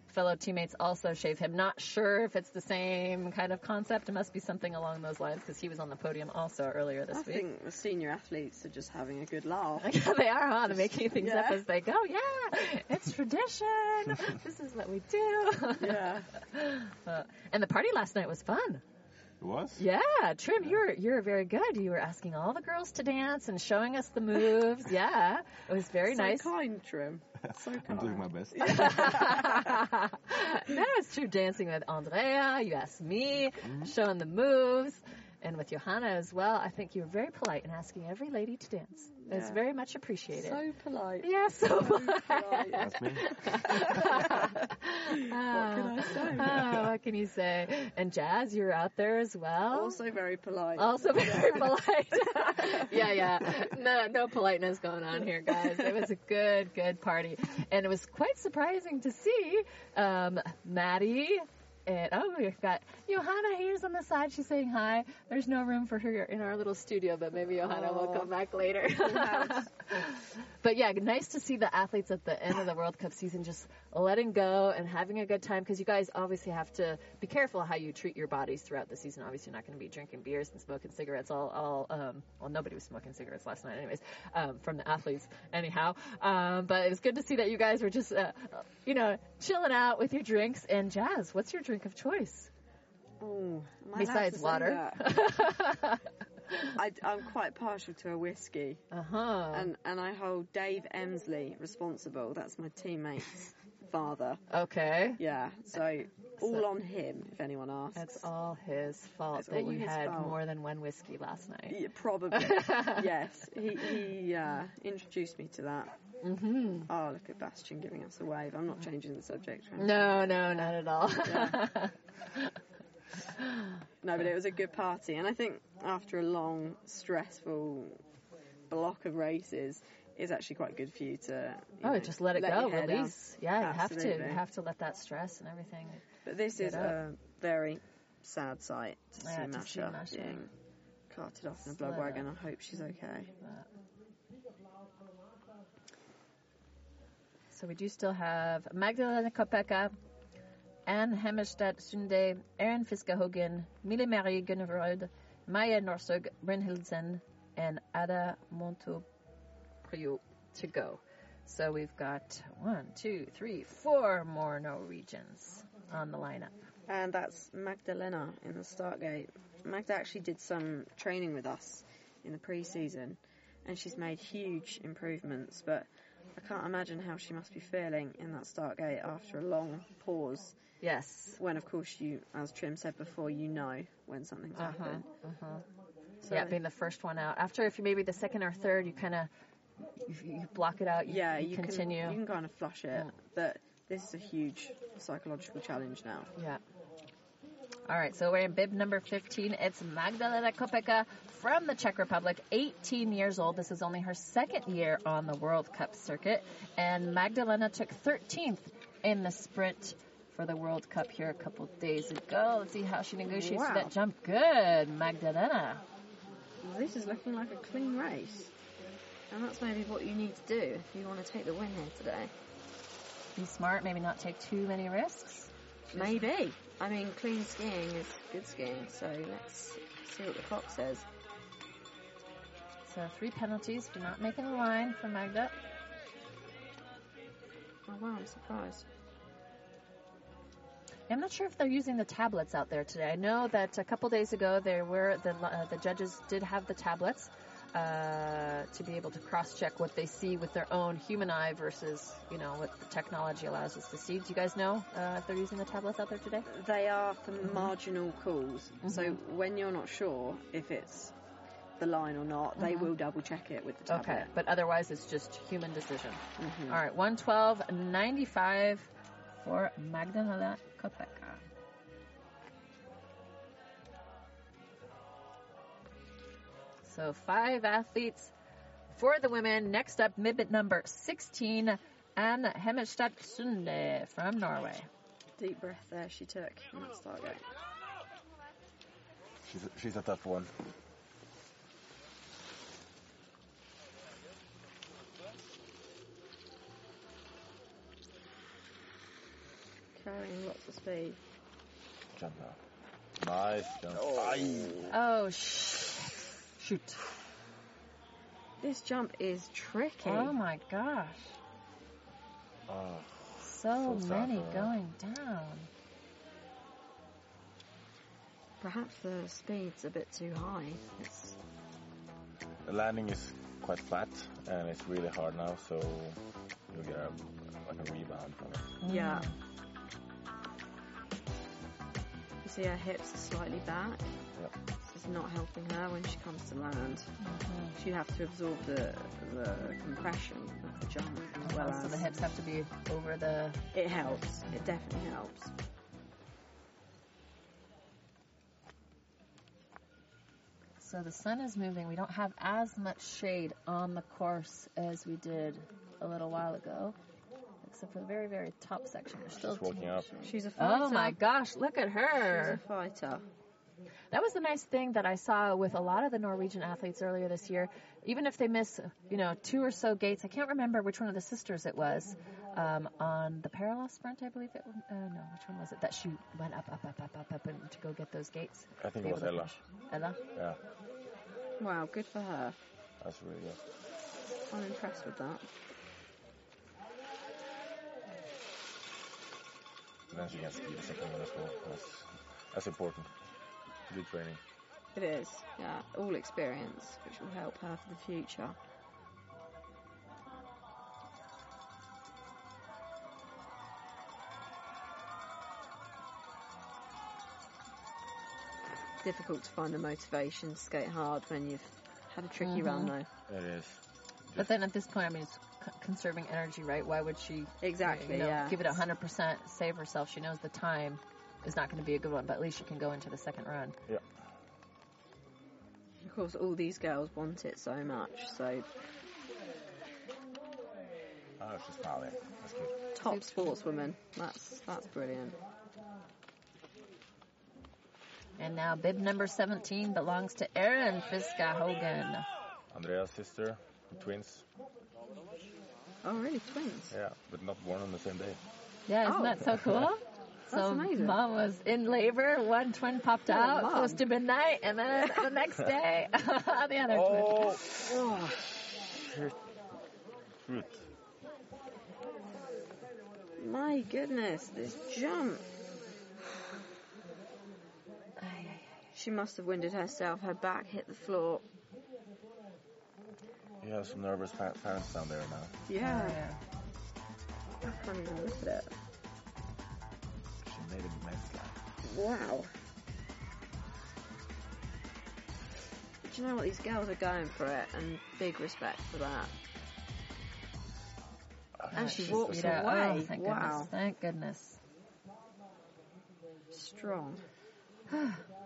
S1: fellow teammates also shave him. Not sure if it's the same kind of concept. It must be something along those lines because he was on the podium also earlier this
S3: I
S1: week.
S3: think senior athletes are just having a good laugh.
S1: they are, huh? They're making things up as they go. Yeah, it's tradition. this is what we do.
S3: Yeah.
S1: Uh, and the party last night was fun.
S2: It was?
S1: Yeah, Trym, you're you're very good. You were asking all the girls to dance and showing us the moves. Yeah, it was very
S3: so
S1: nice.
S3: kind, Trym. So kind.
S2: I'm doing my best.
S1: no, was true. Dancing with Andrea, you asked me, showing the moves, and with Johanna as well. I think you were very polite in asking every lady to dance. It's
S3: Yeah.
S1: very much appreciated.
S3: So polite.
S1: yeah, so
S3: polite.
S2: That's me.
S1: what
S3: can I say?
S1: Oh, what can you say? And Jazz, you're out there as well.
S3: Also very polite.
S1: Also very polite. yeah, yeah. No, no politeness going on here, guys. It was a good, good party, and it was quite surprising to see um, Maddie. And oh, we've got Johanna here's on the side. She's saying hi. There's no room for her in our little studio, but maybe Johanna will
S3: oh.
S1: come back later. but yeah, nice to see the athletes at the end of the World Cup season just letting go and having a good time because you guys obviously have to be careful how you treat your bodies throughout the season. Obviously, you're not going to be drinking beers and smoking cigarettes all, all um, well, nobody was smoking cigarettes last night, anyways, um, from the athletes, anyhow. Um, but it was good to see that you guys were just, uh, you know, chilling out with your drinks. And Jazz, what's your drink of choice?
S3: Am I allowed
S1: Besides water.
S3: I, am quite partial to a whiskey,
S1: uh huh.
S3: and and I hold Dave Emsley responsible. That's my teammate's father.
S1: Okay.
S3: Yeah, so all on him. If anyone asks,
S1: That's all his fault
S3: It's
S1: that you had
S3: fault.
S1: more than one whiskey last night.
S3: Yeah, probably. yes, he he uh, introduced me to that.
S1: hmm
S3: Oh, look at Bastion giving us a wave. I'm not changing the subject.
S1: No, no, not at all.
S3: No, but it was a good party, and I think after a long, stressful block of races, it's actually quite good for you to. you
S1: oh,
S3: know,
S1: just let it
S3: your
S1: go,
S3: hair down.
S1: release. Yeah, you have to. You have to let that stress and everything.
S3: But this is
S1: up.
S3: a very sad sight to
S1: Yeah,
S3: see
S1: to
S3: Masha,
S1: Masha.
S3: being carted off in a blood wagon. I hope she's okay.
S1: So we do still have Magdalena Kopeka, Anne Hemmestad Sunde, Erin Fiskaa Haugen, Mille Marie Gunnerud, Maya Norsug Brynhildsen, and Ada Montoprio to go. So we've got one, two, three, four more Norwegians on the lineup.
S3: And that's Magdalena in the start gate. Magda actually did some training with us in the pre-season, and she's made huge improvements. But I can't imagine how she must be feeling in that start gate after a long pause.
S1: Yes.
S3: When, of course, you, as Trym said before, you know when something's
S1: Uh-huh.
S3: happened.
S1: Uh-huh.
S3: So,
S1: yeah, being the first one out. After, if you maybe the second or third, you kind of you, you block it out. You,
S3: yeah,
S1: you,
S3: you
S1: continue.
S3: Can, you can kind of flush it,
S1: Yeah.
S3: but this is a huge psychological challenge now.
S1: Yeah. All right, so we're in bib number 15. It's Magdalena Kopeka from the Czech Republic, 18 years old. This is only her second year on the World Cup circuit. And Magdalena took 13th in the sprint for the World Cup here a couple days ago. Let's see how she negotiates
S3: Wow.
S1: that jump. Good, Magdalena.
S3: Well, this is looking like a clean race. And that's maybe what you need to do if you want to take the win here today.
S1: Be smart, maybe not take too many risks.
S3: Maybe. I mean, clean skiing is good skiing, so let's see what the clock says.
S1: So three penalties for not making the line for Magda.
S3: Oh wow, I'm surprised.
S1: I'm not sure if they're using the tablets out there today. I know that a couple days ago there were the uh, the judges did have the tablets uh, to be able to cross check what they see with their own human eye versus you know what the technology allows us to see. Do you guys know uh, if they're using the tablets out there today?
S3: They are for marginal calls, so
S1: Mhm.
S3: when you're not sure if it's the line or not, they
S1: Mhm.
S3: will double check it with the tablet.
S1: Okay, but otherwise it's just human decision.
S3: Mhm.
S1: All right, 112.95 for Magdalena Kopeka. So five athletes for the women. Next up, Mibit number 16, Anne Hemmestad Sunde from Norway.
S3: Deep breath there she took in that start gate.
S2: She's a, she's a tough one.
S3: Carrying lots of speed.
S2: Jump now. Nice jump. Oh. Aye.
S1: Oh, sh- shoot.
S3: This jump is tricky.
S1: Oh my gosh.
S2: Oh,
S1: So,
S2: So
S1: many
S2: for
S1: going down.
S3: Perhaps the speed's a bit too high. It's,
S2: the landing is quite flat and it's really hard now, so you'll get a, like a rebound from it.
S3: Yeah.
S1: Mm.
S3: See her hips are slightly back.
S2: Yep.
S3: This is not helping her when she comes to land.
S1: Mhm.
S3: She'd have to absorb the, the compression of the jump as well
S1: so the hips have to be over the
S3: It helps. It definitely helps.
S1: So the sun is moving. We don't have as much shade on the course as we did a little while ago, except for the very, very top section. There's still
S2: She's walking up.
S1: much.
S3: She's a fighter.
S1: Oh my gosh, look at her.
S3: She's a fighter.
S1: That was the nice thing that I saw with a lot of the Norwegian athletes earlier this year. Even if they miss, you know, two or so gates, I can't remember which one of the sisters it was. Um, on the parallel sprint, I believe it. was- Uh, no, which one was it? That she went up, up, up, up, up, up, and to go get those gates.
S2: I think it was Ella.
S1: finish. Ella.
S2: Yeah,
S3: Wow, good for her.
S2: that's really good.
S3: I'm impressed with that.
S2: And then she can ski the second one as well. That's, that's important. Good training.
S3: It is, yeah. All experience, which will help her for the future. Difficult to find the motivation to skate hard when you've had a tricky run,
S1: Mhm.
S3: though.
S2: It is.
S1: But then at this point, I mean, it's conserving energy, right? Why would she
S3: Exactly,
S1: you know,
S3: yeah.
S1: give it 100%, save herself? She knows the time is not going to be a good one, but at least she can go into the second run.
S3: Of course, all these girls want it so much, so
S2: Oh, she's smiling. That's good.
S3: top sportswoman. That's that's brilliant.
S1: And now bib number 17 belongs to Erin Fiskaa Haugen.
S2: Andrea's sister, twins.
S3: Oh, really, twins?
S2: Yeah, but not born on the same day.
S1: Yeah, isn't
S3: Oh.
S1: that so oh. cool?
S3: That's
S1: so
S3: amazing.
S1: mom was in labor, one twin popped
S3: Oh,
S1: out
S3: Mom.
S1: close to midnight, and then the next day, the other twin.
S3: Oh,
S2: Fruit.
S3: my goodness, this jump. She must have winded herself. Her back hit the floor.
S2: You have some nervous parents down there now.
S3: Yeah.
S1: Oh, yeah.
S3: I can't even look at it.
S2: She made a mess like.
S3: Wow. Do you know what? These girls are going for it, and big respect for that. And she walks away.
S1: Oh, thank
S3: Wow.
S1: Goodness. Thank goodness.
S3: Strong.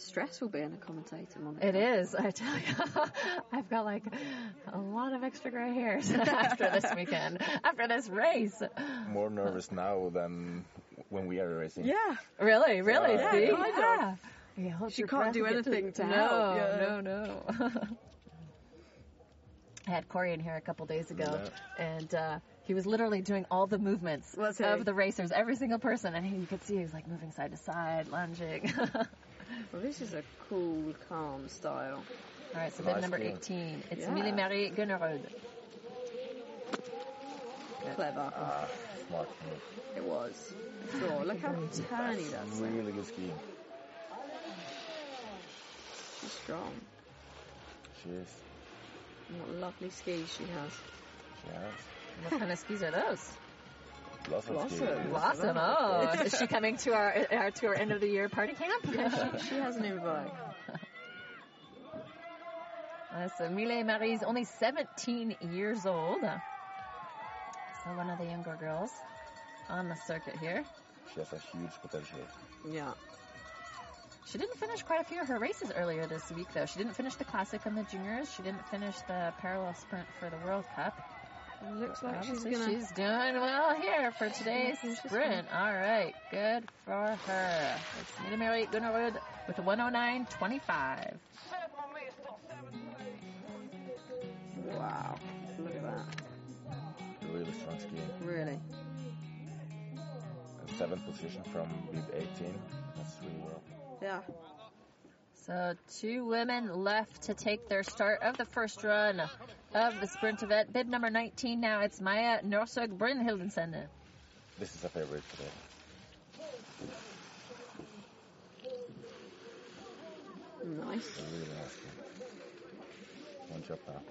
S3: Stressful being a commentator, Monica.
S1: It is, I tell you. I've got like a lot of extra gray hairs after this weekend, after this race.
S2: More nervous now than when we are racing.
S3: Yeah.
S1: Really, really,
S2: Yeah,
S1: see?
S3: kind of.
S1: Yeah. You
S3: She can't do anything to
S1: no,
S3: help, yeah.
S1: No, no, I had Corey in here a couple days ago, and uh, he was literally doing all the movements of the racers, every single person, and he, you could see he was like moving side to side, lunging. All
S3: Well, this is a cool, calm style.
S1: All right, so
S2: Nice
S1: bib number
S2: skiing.
S1: 18. It's
S3: Yeah.
S1: Emilie Marie Gunnerud.
S3: Clever.
S2: Ah, smart move.
S3: It was. Sure. Look how turny that's. like.
S2: Really good skiing.
S3: She's strong.
S2: She is.
S3: And what lovely skis she has.
S2: She has.
S1: What kind of skis are those?
S2: Blossom
S3: Blossom.
S2: skiing.
S1: Blossom. Oh, is she coming to our, our to our end of the year party camp?
S3: She has an invite.
S1: Uh, so Mille Marie's only 17 years old. So one of the younger girls on the circuit here.
S2: She has a huge potential.
S3: Yeah.
S1: She didn't finish quite a few of her races earlier this week, though. She didn't finish the Classic and the Juniors. She didn't finish the parallel sprint for the World Cup.
S3: It looks like she's gonna.
S1: she's doing well here for today's sprint. All right, good for her. It's Mille Marie Gunnerud with a 109.25.
S3: Wow. Look at that.
S2: Really strong skiing.
S3: Really.
S2: And seventh position from bib 18. That's really well.
S3: Yeah.
S1: So two women left to take their start of the first run of the sprint event. Bib number 19 now. It's Maya Norsug Brynhildsen.
S2: This is a favorite today.
S3: Nice.
S2: A really nice. One job now.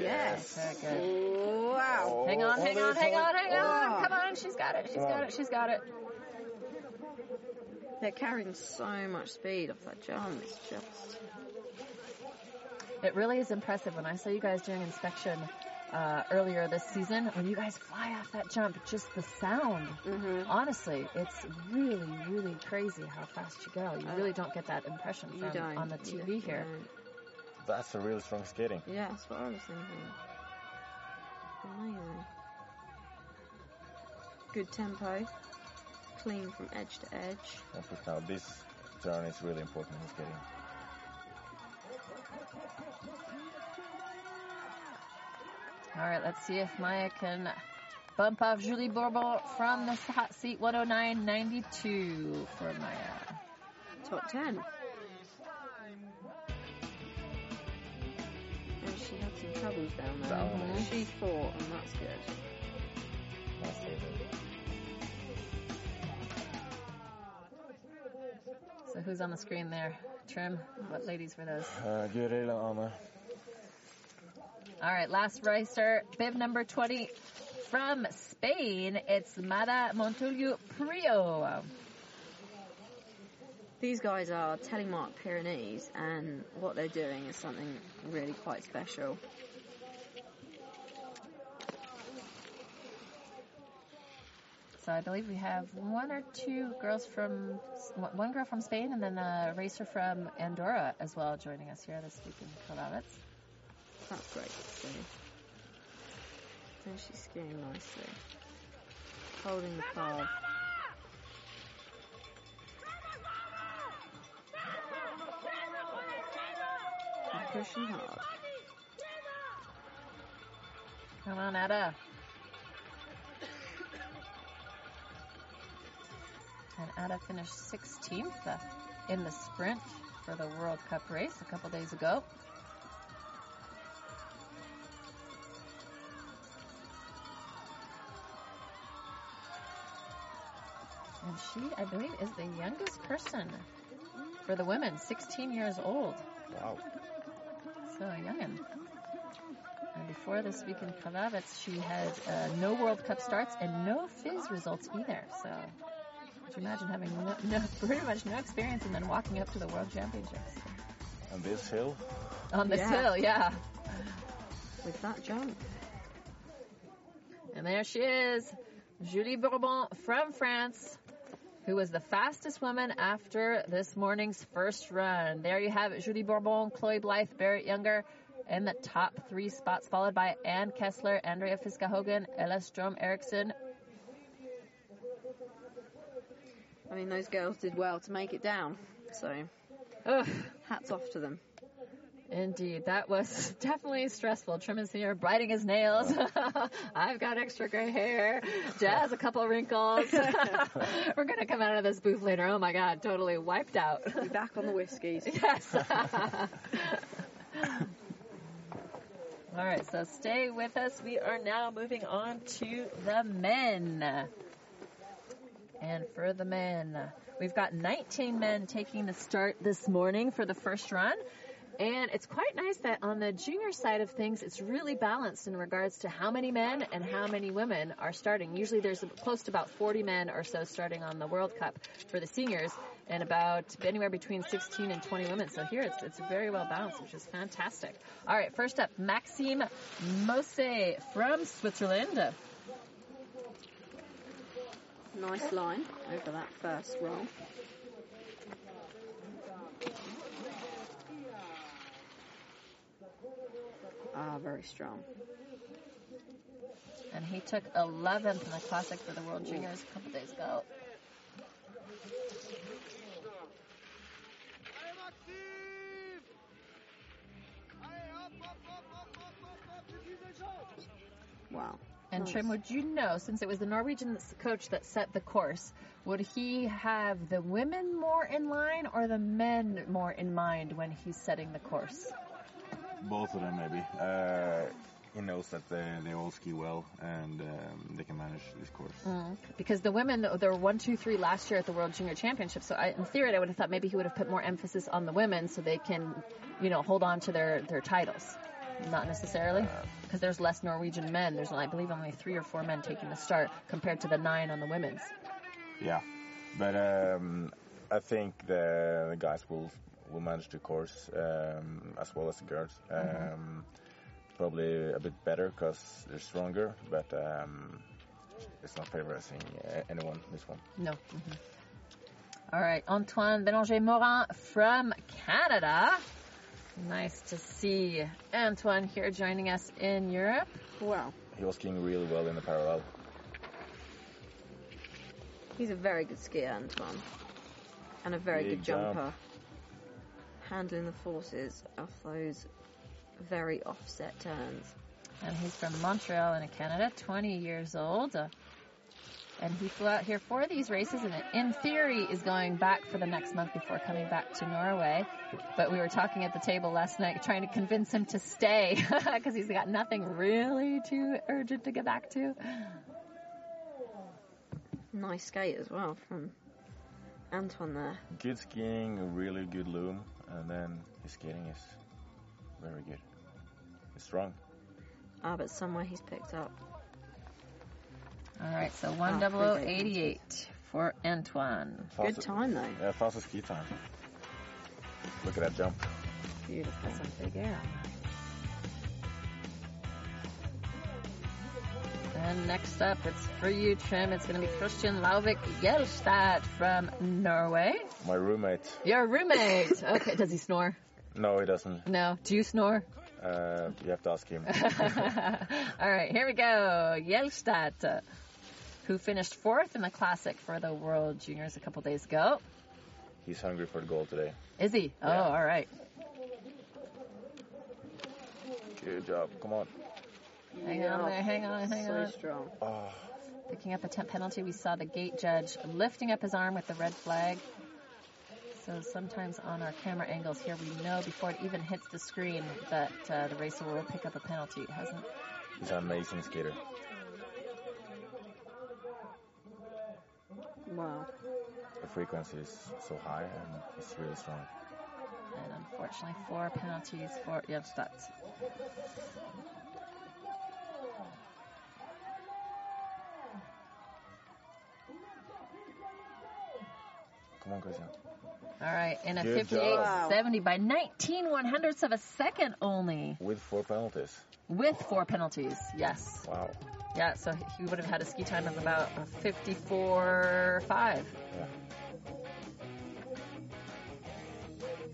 S3: Yes.
S1: Very good.
S3: Wow.
S1: Hang on, hang
S2: Oh,
S1: on, hang oh, on, hang oh, on.
S3: Oh.
S1: Come on, she's got it, she's got
S2: on.
S1: it, she's got it.
S3: They're carrying so much speed off that jump. It's just.
S1: It really is impressive. When I saw you guys doing inspection uh, earlier this season, when you guys fly off that jump, just the sound.
S3: Mm-hmm.
S1: Honestly, it's really, really crazy how fast you go. You really don't get that impression from on the
S3: You
S1: TV here.
S2: That's a really strong skating.
S3: Yeah, that's what I was thinking. Amazing. Good tempo. Clean from edge to edge.
S2: And for now, this turn is really important in skating.
S1: All right, let's see if Maya can bump off Julie Bourbon from the hot seat 109.92 for Maya.
S3: Top 10. And she had some troubles down there.
S2: Down
S3: but
S2: there.
S3: She fought, and that's good.
S2: Nice skating.
S1: So who's on the screen there? Trym. What ladies were those?
S2: Uh, Guril and
S1: All right, last racer, bib number 20 from Spain. It's Mara Montulio Prio.
S3: These guys are Telemark Pyrenees, and what they're doing is something really quite special.
S1: So I believe we have one or two girls from, one girl from Spain and then a racer from Andorra as well joining us here this week in Kalavitz.
S3: That's oh, great to see. And she's skiing nicely. Holding the. And pushing hard.
S1: Come on, Ada. And Ada finished 16th in the sprint for the World Cup race a couple days ago. And she, I believe, is the youngest person for the women, 16 years old.
S2: Wow.
S1: So young. And before this week in Krvavec, she had uh, no World Cup starts and no FIS results either. So, imagine having no, no, pretty much no experience and then walking up to the World Championships
S2: On this hill,
S1: on this
S3: Yeah.
S1: hill? Yeah.
S3: With that jump.
S1: And there she is, Julie Bourbon from France, who was the fastest woman after this morning's first run. There you have it, Julie Bourbon, Chloe Blythe, Barrett Younger in the top three spots, followed by Ann Kessler, Andrea Fiskaa Haugen, Ella Strom Eriksson.
S3: I mean, those girls did well to make it down. So,
S1: Ugh,
S3: hats off to them.
S1: indeed, that was definitely stressful. Trym is here, biting his nails. I've got extra gray hair. Jazz, a couple wrinkles. We're gonna come out of this booth later. Oh my god, totally wiped out.
S3: Be back on the whiskeys.
S1: Yes. All right, so stay with us. We are now moving on to the men. And for the men, we've got 19 men taking the start this morning for the first run. And it's quite nice that on the junior side of things, it's really balanced in regards to how many men and how many women are starting. Usually there's close to about 40 men or so starting on the World Cup for the seniors and about anywhere between 16 and 20 women. So here it's, it's very well balanced, which is fantastic. All right, first up, Maxime Mosse from Switzerland.
S3: Nice line over that first roll. Ah, very strong.
S1: And he took 11th in the Classic for the World Juniors a couple days ago. Trym, would you know, since it was the Norwegian coach that set the course, would he have the women more in line or the men more in mind when he's setting the course?
S2: both of them maybe. Uh, he knows that they, they all ski well and um, they can manage this course.
S1: Because the women, there were one, two, three last year at the World Junior Championship. So I, in theory, I would have thought maybe he would have put more emphasis on the women so they can, you know, hold on to their, their titles. Not necessarily, because there's less Norwegian men. There's, I believe, only three or four men taking the start compared to the nine on the women's.
S2: Yeah, but um, I think the, the guys will will manage the course um, as well as the girls. Um, Probably a bit better because they're stronger, but um, it's not favorizing uh, anyone. This one.
S1: No. Mhm. All right, Antoine Bélanger Morin from Canada. Nice to see Antoine here joining us in Europe.
S3: Wow.
S2: He was skiing really well in the parallel.
S3: He's a very good skier, Antoine. And a very
S2: Big
S3: good
S2: jump.
S3: jumper. Handling the forces of those very offset turns.
S1: And he's from Montreal in Canada, 20 years old. Uh, and he flew out here for these races and in theory is going back for the next month before coming back to Norway. But we were talking at the table last night trying to convince him to stay because he's got nothing really too urgent to get back to.
S3: Nice skate as well from Antoine there.
S2: Good skiing, a really good loom, and then his skating is very good. It's strong.
S3: Ah, but somewhere he's picked up.
S1: All right, so
S3: Ah,
S1: 10088 for Antoine.
S3: Good
S2: Fastest-
S3: time though.
S2: Yeah, fastest ski time. Look at that jump.
S3: Beautiful.
S1: That's a big air. And next up, it's for you, Trym. It's going to be Kristian Lauvik Gjelstad from Norway.
S2: My roommate.
S1: Your roommate. Okay, does he snore?
S2: No, he doesn't.
S1: No. Do you snore?
S2: Uh, you have to ask him.
S1: All right, here we go. Gjelstad, who finished fourth in the Classic for the World Juniors a couple days ago.
S2: He's hungry for the goal today.
S1: Is he? Oh, all right.
S2: Good job. Come on.
S1: Hang on there, hang on, hang
S3: so
S1: on.
S3: strong.
S2: Oh,
S1: Picking up a temp penalty, we saw the gate judge lifting up his arm with the red flag. So sometimes on our camera angles here, we know before it even hits the screen that uh, the racer will pick up a penalty. It hasn't.
S2: he's an amazing skater.
S3: Wow.
S2: A frequency is so high and it's really strong.
S1: And unfortunately, four penalties for Gjelstad.
S2: Come on, Kristian.
S1: All right, in a
S2: Good
S1: 58-70 by 19 one hundredths of a second only,
S2: With four penalties.
S1: with four penalties. Yes,
S2: Wow.
S1: yeah. So he would have had a ski time of about 54-5.
S2: Yeah.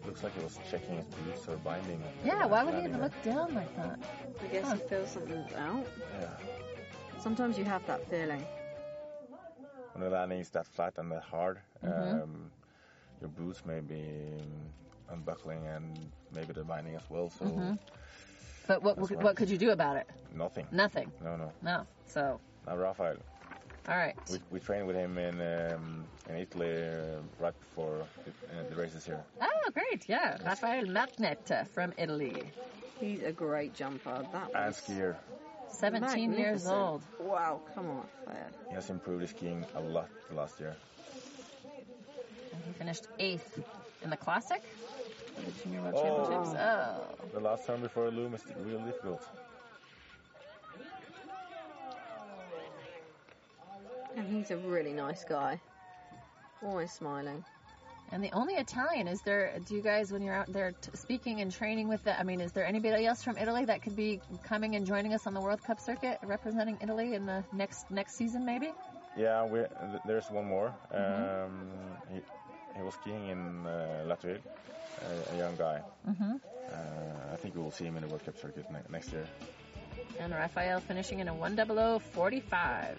S2: Looks like he was checking his boots or binding.
S1: Yeah, why would he even look down like that?
S3: I guess
S1: Huh.
S3: you feel something's out.
S2: Yeah.
S3: Sometimes you have that feeling.
S2: When the landing is that flat and that hard,
S1: Mhm.
S2: um, your boots may be unbuckling and maybe the binding as well. So
S1: Mhm. But what
S2: That's
S1: what, could you do about it?
S2: nothing.
S1: Nothing.
S2: No, no.
S1: No. So,
S2: Now Rafael,
S1: all right.
S2: we, we trained with him in um, in Italy uh, right before the, uh, the races here.
S1: Oh, great. Yeah. Rafael Martinet uh, from Italy.
S3: He's a great jumper. That
S2: And
S3: was
S1: 17 years old.
S3: Wow, come on, Fayed.
S2: He has improved his skiing a lot last year.
S1: And he finished eighth in the Classic the Junior World
S2: Oh.
S1: Championships. Oh.
S2: The last time before Loom is real difficult.
S3: And he's a really nice guy. Always smiling.
S1: And the only Italian is there. Do you guys, when you're out there t- speaking and training with the, I mean, is there anybody else from Italy that could be coming and joining us on the World Cup circuit, representing Italy in the next next season, maybe?
S2: Yeah, we, there's one more.
S1: Mhm.
S2: Um, he, he was skiing in uh, Latvia, a, a young guy.
S1: Mm-hmm.
S2: Uh, I think we will see him in the World Cup circuit ne- next year.
S1: And Rafael finishing in a 10045.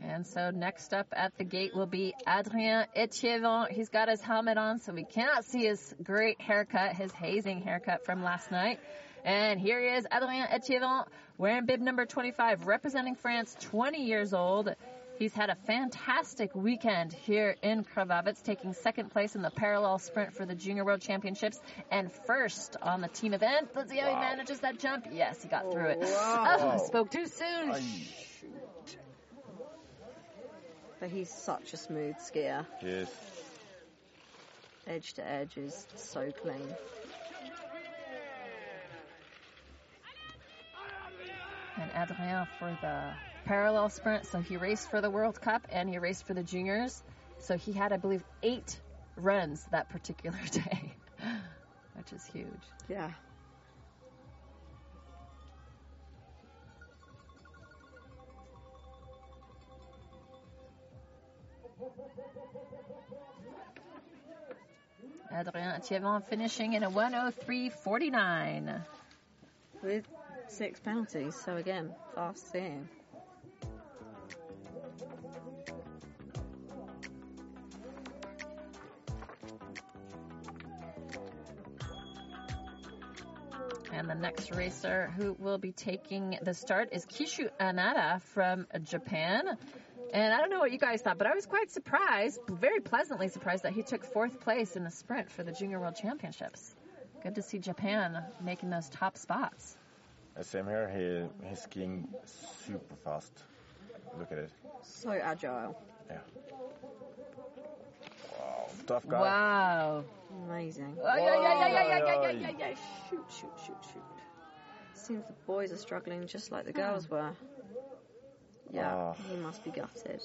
S1: And so next up at the gate will be Adrien Etievant. He's got his helmet on, so we cannot see his great haircut, his hazing haircut from last night. And here he is, Adrien Etievant, wearing bib number 25, representing France, 20 years old. He's had a fantastic weekend here in Krvavec, taking second place in the parallel sprint for the Junior World Championships and first on the team event. Let's see how he manages that jump. Yes, he got through it.
S3: Oh, wow.
S1: Oh, spoke too soon.
S3: But he's such a smooth skier.
S2: Yes.
S3: Edge to edge is so clean.
S1: And Adrien for the parallel sprint. So he raced for the World Cup and he raced for the juniors. So he had, I believe, eight runs that particular day, which is huge.
S3: Yeah.
S1: Adrien Etievant finishing in a 103.49.
S3: With six penalties, so again, fast skiing.
S1: And the next racer who will be taking the start is Kishu Anada from Japan. And I don't know what you guys thought, but I was quite surprised, very pleasantly surprised that he took fourth place in the sprint for the Junior World Championships. Good to see Japan making those top spots.
S2: Same here. He he's skiing super fast. Look at it.
S3: So agile.
S2: Yeah. Wow. Tough guy.
S1: Wow.
S3: Amazing.
S1: Oh, yeah, yeah, yeah, yeah, yeah, yeah, yeah, yeah, yeah.
S3: Shoot, shoot, shoot, shoot. Seems the boys are struggling just like the girls were. Yeah,
S2: Ah.
S3: he must be gutted.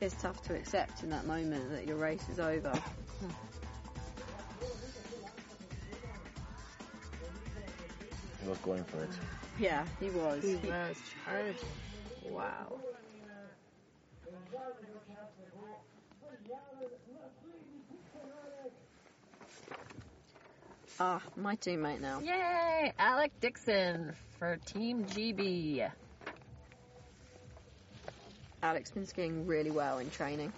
S3: It's tough to accept in that moment that your race is over.
S2: He was going for it.
S3: Yeah, he was.
S1: He
S3: He-
S1: was charging. Wow.
S3: ah, my teammate now.
S1: Yay! Alec Dixon for Team GB.
S3: Alex has been skiing really well in training.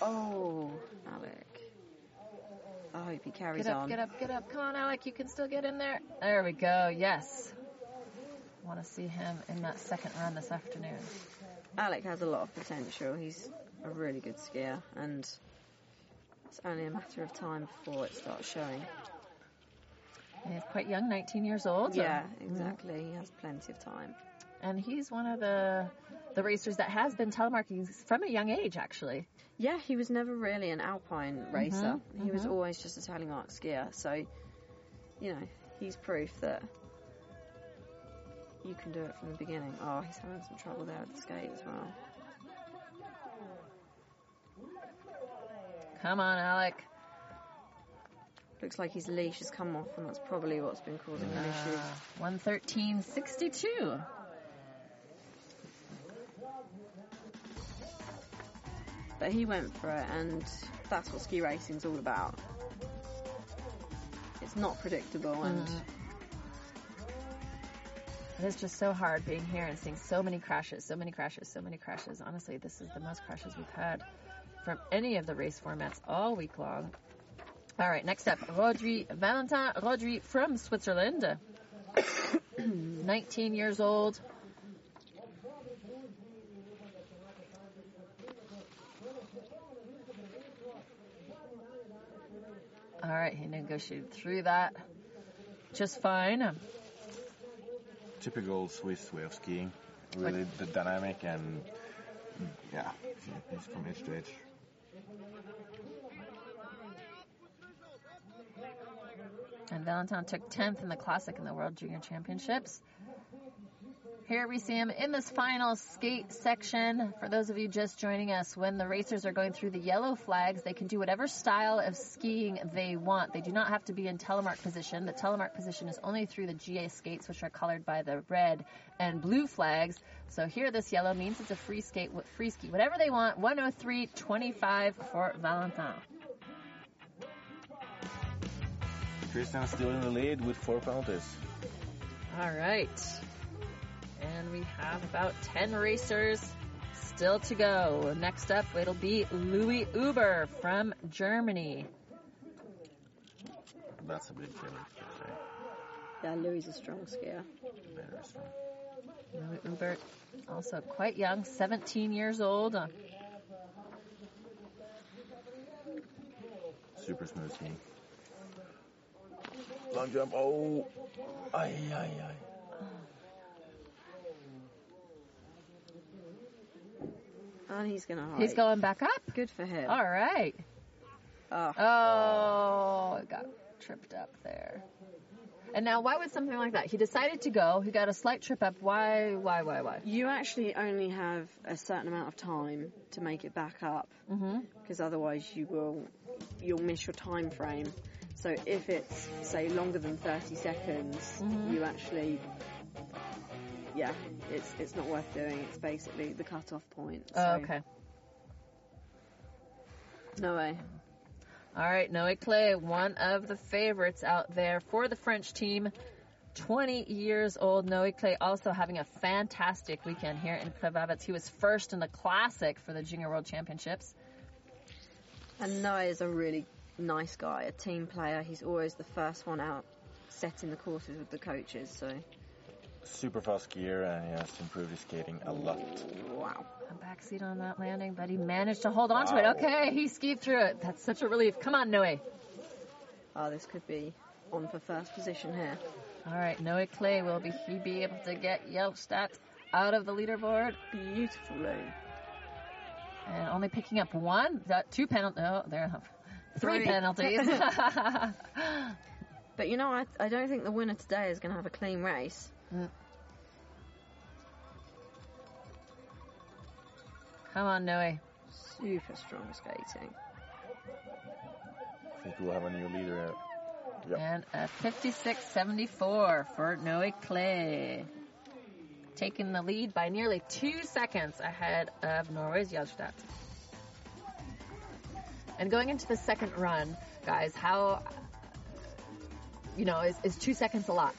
S3: Oh, Alec. Ah. hope he carries
S1: Get up,
S3: on.
S1: get up, get up. Come on, Alec. You can still get in there. There we go. Yes. Want to see him in that second run this afternoon.
S3: Alec has a lot of potential. He's a really good skier, and it's only a matter of time before it starts showing.
S1: He's quite young, 19 years old.
S3: Yeah, exactly. He has plenty of time.
S1: And he's one of the the racers that has been telemarking from a young age, actually.
S3: Yeah, he was never really an alpine racer. He was
S1: mhm.
S3: always just a telemark skier. So, you know, he's proof that you can do it from the beginning. Oh, he's having some trouble there with the skate as well.
S1: Come on, Alec.
S3: Looks like his leash has come off, and that's probably what's been causing him issues.
S1: Uh, 113.62.
S3: But he went for it, and that's what ski racing's all about. It's not predictable, and
S1: Mm. It is just so hard being here and seeing so many crashes, so many crashes, so many crashes. Honestly, this is the most crashes we've had from any of the race formats all week long. All right, next up, Rodri Valentin Rodri from Switzerland. 19 years old. All right, he negotiated through that just fine.
S2: Um, Typical Swiss way of skiing. Really the dynamic and yeah, it's from edge to edge.
S1: And Valentin took 10th in the Classic in the World Junior Championships. Here we see him in this final skate section. For those of you just joining us, when the racers are going through the yellow flags, they can do whatever style of skiing they want. They do not have to be in telemark position. The telemark position is only through the GA skates, which are colored by the red and blue flags. So here, this yellow means it's a free skate, free ski, whatever they want. 103.25 for Valentin.
S2: Kristian still in the lead with four penalties.
S1: All right. And we have about 10 racers still to go. Next up, it'll be Louis Uber from Germany.
S2: That's a big favorite. I'd say.
S3: yeah, Louis is a strong skier.
S2: Very strong.
S1: Louis Uber, also quite young, 17 years old.
S2: Super smooth skiing. Long jump. Oh, ay ay ay.
S3: And he's going to hide.
S1: He's going back up.
S3: Good for him.
S1: All right.
S3: Oh,
S1: Oh, it got tripped up there. And now, why would something like that? He decided to go. He got a slight trip up. Why? Why? Why? Why?
S3: You actually only have a certain amount of time to make it back up,
S1: Mm-hmm.
S3: because otherwise you will you'll miss your time frame. So if it's say longer than 30 seconds,
S1: Mhm.
S3: you actually yeah, it's it's not worth doing. It's basically the cut-off point. So,
S1: Oh, okay.
S3: No way.
S1: All right, Noe Claye, one of the favorites out there for the French team. 20 years old. Noe Claye also having a fantastic weekend here in Krvavec. He was first in the classic for the Junior World Championships.
S3: And Noe is a really nice guy, a team player. He's always the first one out setting the courses with the coaches. So
S2: Super fast skier and he has improved his skating a lot.
S3: wow.
S1: A backseat on that landing, but he managed to hold on to it. Okay, he skied through it. That's such a relief. Come on, Noe.
S3: Oh, this could be on for first position here.
S1: All right, Noe Claye, will be he be able to get Gjelstad out of the leaderboard?
S3: Beautifully.
S1: And only picking up one, that two penalties. Oh, there, three
S3: Three.
S1: penalties.
S3: But you know, I, I don't think the winner today is going to have a clean race. Mm.
S1: Come on, Noe.
S3: Super strong skating.
S2: I think we'll have a new leader. Yep.
S1: And a 56.74 for Noe Claye. Taking the lead by nearly two seconds ahead of Norway's Gjelstad. And going into the second run, guys, how, you know, is, is two seconds a lot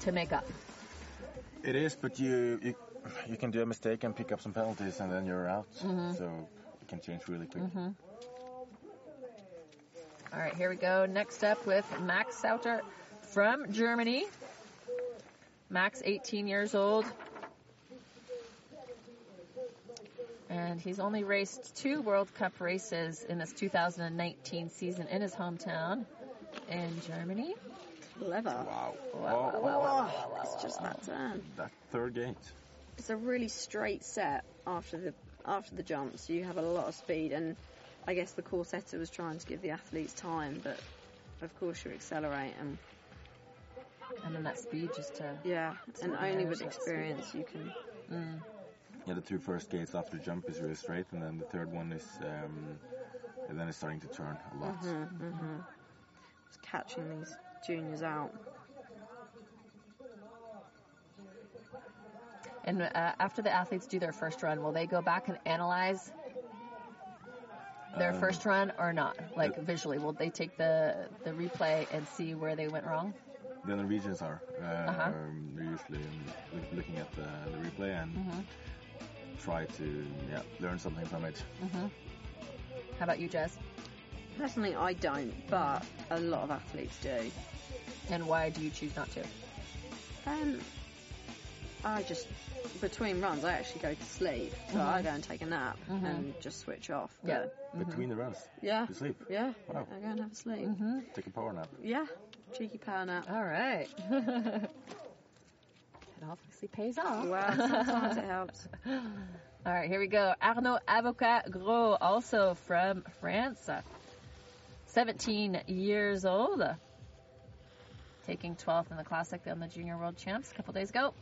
S1: to make up?
S2: It is, but you, you you can do a mistake and pick up some penalties and then you're out. Mm-hmm. So it can change really quick. Mm-hmm.
S1: All right, here we go. Next up with Max Sauter from Germany. Max, 18 years old. And he's only raced two World Cup races in this 2019 season in his hometown in Germany.
S3: Clever.
S2: Wow.
S1: Wow,
S2: Oh,
S1: wow, wow,
S3: Oh, it's just that turn.
S2: That third gate.
S3: It's a really straight set after the after the jump, so you have a lot of speed. And I guess the course setter was trying to give the athletes time, but of course you accelerate and
S1: And then that speed just to.
S3: yeah, and only with
S1: that's
S3: experience you can.
S1: Mm.
S2: Yeah, the two first gates after the jump is really straight, and then the third one is, um, and then it's starting to turn a lot.
S3: Mm-hmm. Just catching these juniors out.
S1: And uh, after the athletes do their first run, will they go back and analyze their
S2: Um,
S1: first run or not? Like visually, will they take the the replay and see where they went wrong?
S2: The Norwegians are. Uh,
S1: Uh-huh.
S2: um, they're usually looking at the, the replay and
S1: Mm-hmm.
S2: try to yeah learn something from it.
S1: Mm-hmm. How about you, Jess?
S3: Personally, I don't, but a lot of athletes do.
S1: And why do you choose not to?
S3: Um, I just between runs, I actually go to sleep, so
S1: Mhm.
S3: I go and take a nap
S1: Mhm.
S3: and just switch off.
S1: Yeah.
S3: But
S2: Between the runs,
S3: yeah,
S2: you sleep,
S3: yeah,
S2: Wow.
S3: I go and have a sleep.
S1: Mm-hmm.
S2: take a power nap.
S3: Yeah, cheeky power nap.
S1: All right. it obviously pays off.
S3: Well, sometimes it helps.
S1: All right, here we go. Arnaud Avocat Gros, also from France. 17 years old. Taking 12th in the Classic on the Junior World Champs a couple days ago.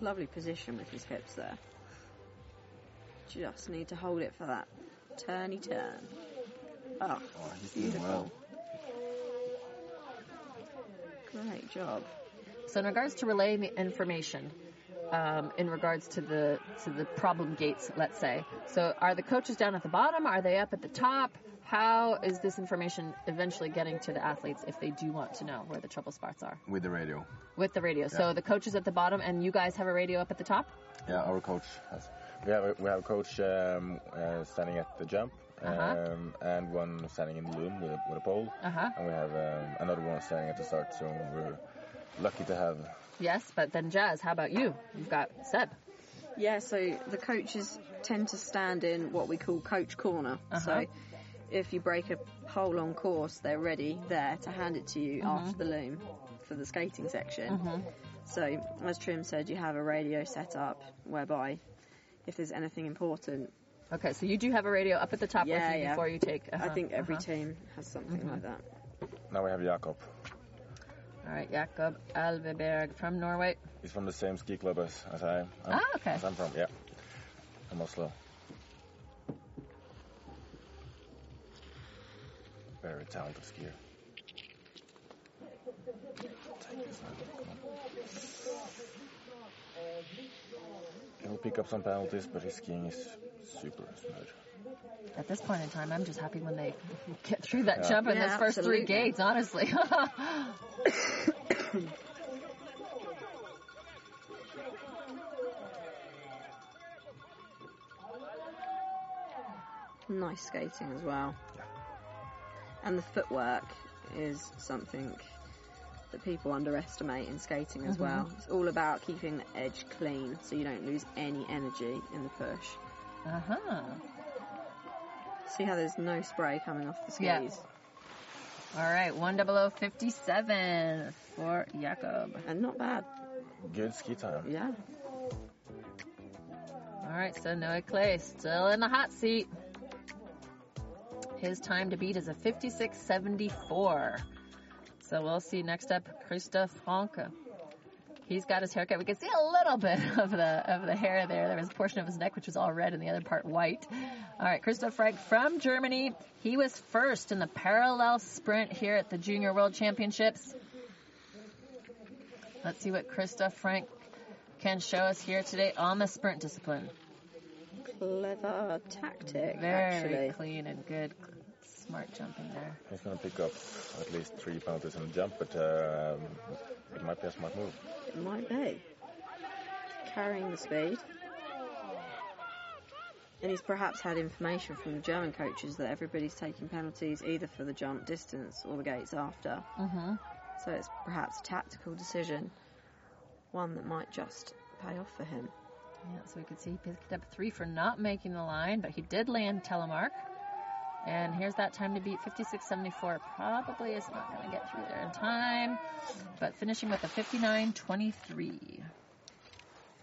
S3: Lovely position with his hips there. Just need to hold it for that turny turn. Oh,
S2: Oh, he's doing well.
S3: great job.
S1: So in regards to relaying the information, um, in regards to the to the problem gates, let's say, so are the coaches down at the bottom? Are they up at the top? How is this information eventually getting to the athletes if they do want to know where the trouble spots are
S2: With the radio.
S1: with the radio? So
S2: Yeah.
S1: the coaches at the bottom, and you guys have a radio up at the top.
S2: Yeah, our coach has. We have a, we have a coach um, uh, standing at the jump, um,
S1: Uh-huh.
S2: and one standing in the loom with a, with a pole,
S1: Uh huh.
S2: and we have um, another one standing at the start. So we're lucky to have.
S1: Yes, but then Jazz, how about you? You've got Seb.
S3: Yeah, so the coaches tend to stand in what we call coach corner.
S1: Uh-huh.
S3: So if you break a hole on course, they're ready there to hand it to you
S1: Mm-hmm.
S3: after the loom for the skating section.
S1: Mhm.
S3: So as Trym said, you have a radio set up whereby if there's anything important,
S1: Okay, so you do have a radio up at the top
S3: Yeah,
S1: with you
S3: yeah.
S1: before you take.
S3: I
S1: uh-huh,
S3: think every
S1: uh-huh.
S3: team has something
S1: Mhm.
S3: like that.
S2: Now we have Jakob.
S1: All right, Jakob Alveberg from Norway.
S2: He's from the same ski club as, as I am.
S1: Ah, okay.
S2: As I'm from, yeah. From Oslo. Very talented skier. Take this now, come on. He'll pick up some penalties, but his skiing is super smooth.
S1: At this point in time, I'm just happy when they get through that
S2: Yeah.
S1: jump in
S3: Yeah,
S1: those first three gates, honestly.
S3: Nice skating as well. And the footwork is something that people underestimate in skating as
S1: Mhm.
S3: well. It's all about keeping the edge clean so you don't lose any energy in the push.
S1: uh huh.
S3: See how there's no spray coming off the skis?
S1: Yeah. All right, 10057 for Jakob.
S3: And not bad.
S2: Good ski time.
S3: Yeah.
S1: All right, so Noe Claye still in the hot seat. His time to beat is a 56.74. So we'll see next up Christoph Franke. He's got his haircut. We can see a little bit of the of the hair there. There was a portion of his neck which was all red and the other part white. All right, Christoph Frank from Germany. He was first in the parallel sprint here at the Junior World Championships. Let's see what Christoph Frank can show us here today on the sprint discipline.
S3: Clever tactic,
S1: Very
S3: actually.
S1: clean and good, smart jumping there.
S2: He's going to pick up at least three penalties in the jump, but um, it might be a smart move.
S3: It might be. Carrying the speed. And he's perhaps had information from the German coaches that everybody's taking penalties either for the jump distance or the gates after.
S1: Mm-hmm.
S3: So it's perhaps a tactical decision, one that might just pay off for him.
S1: Yeah, so we could see he picked up three for not making the line, but he did land telemark. And here's that time to beat 56.74. Probably is not going to get through there in time, but finishing with a 59.23.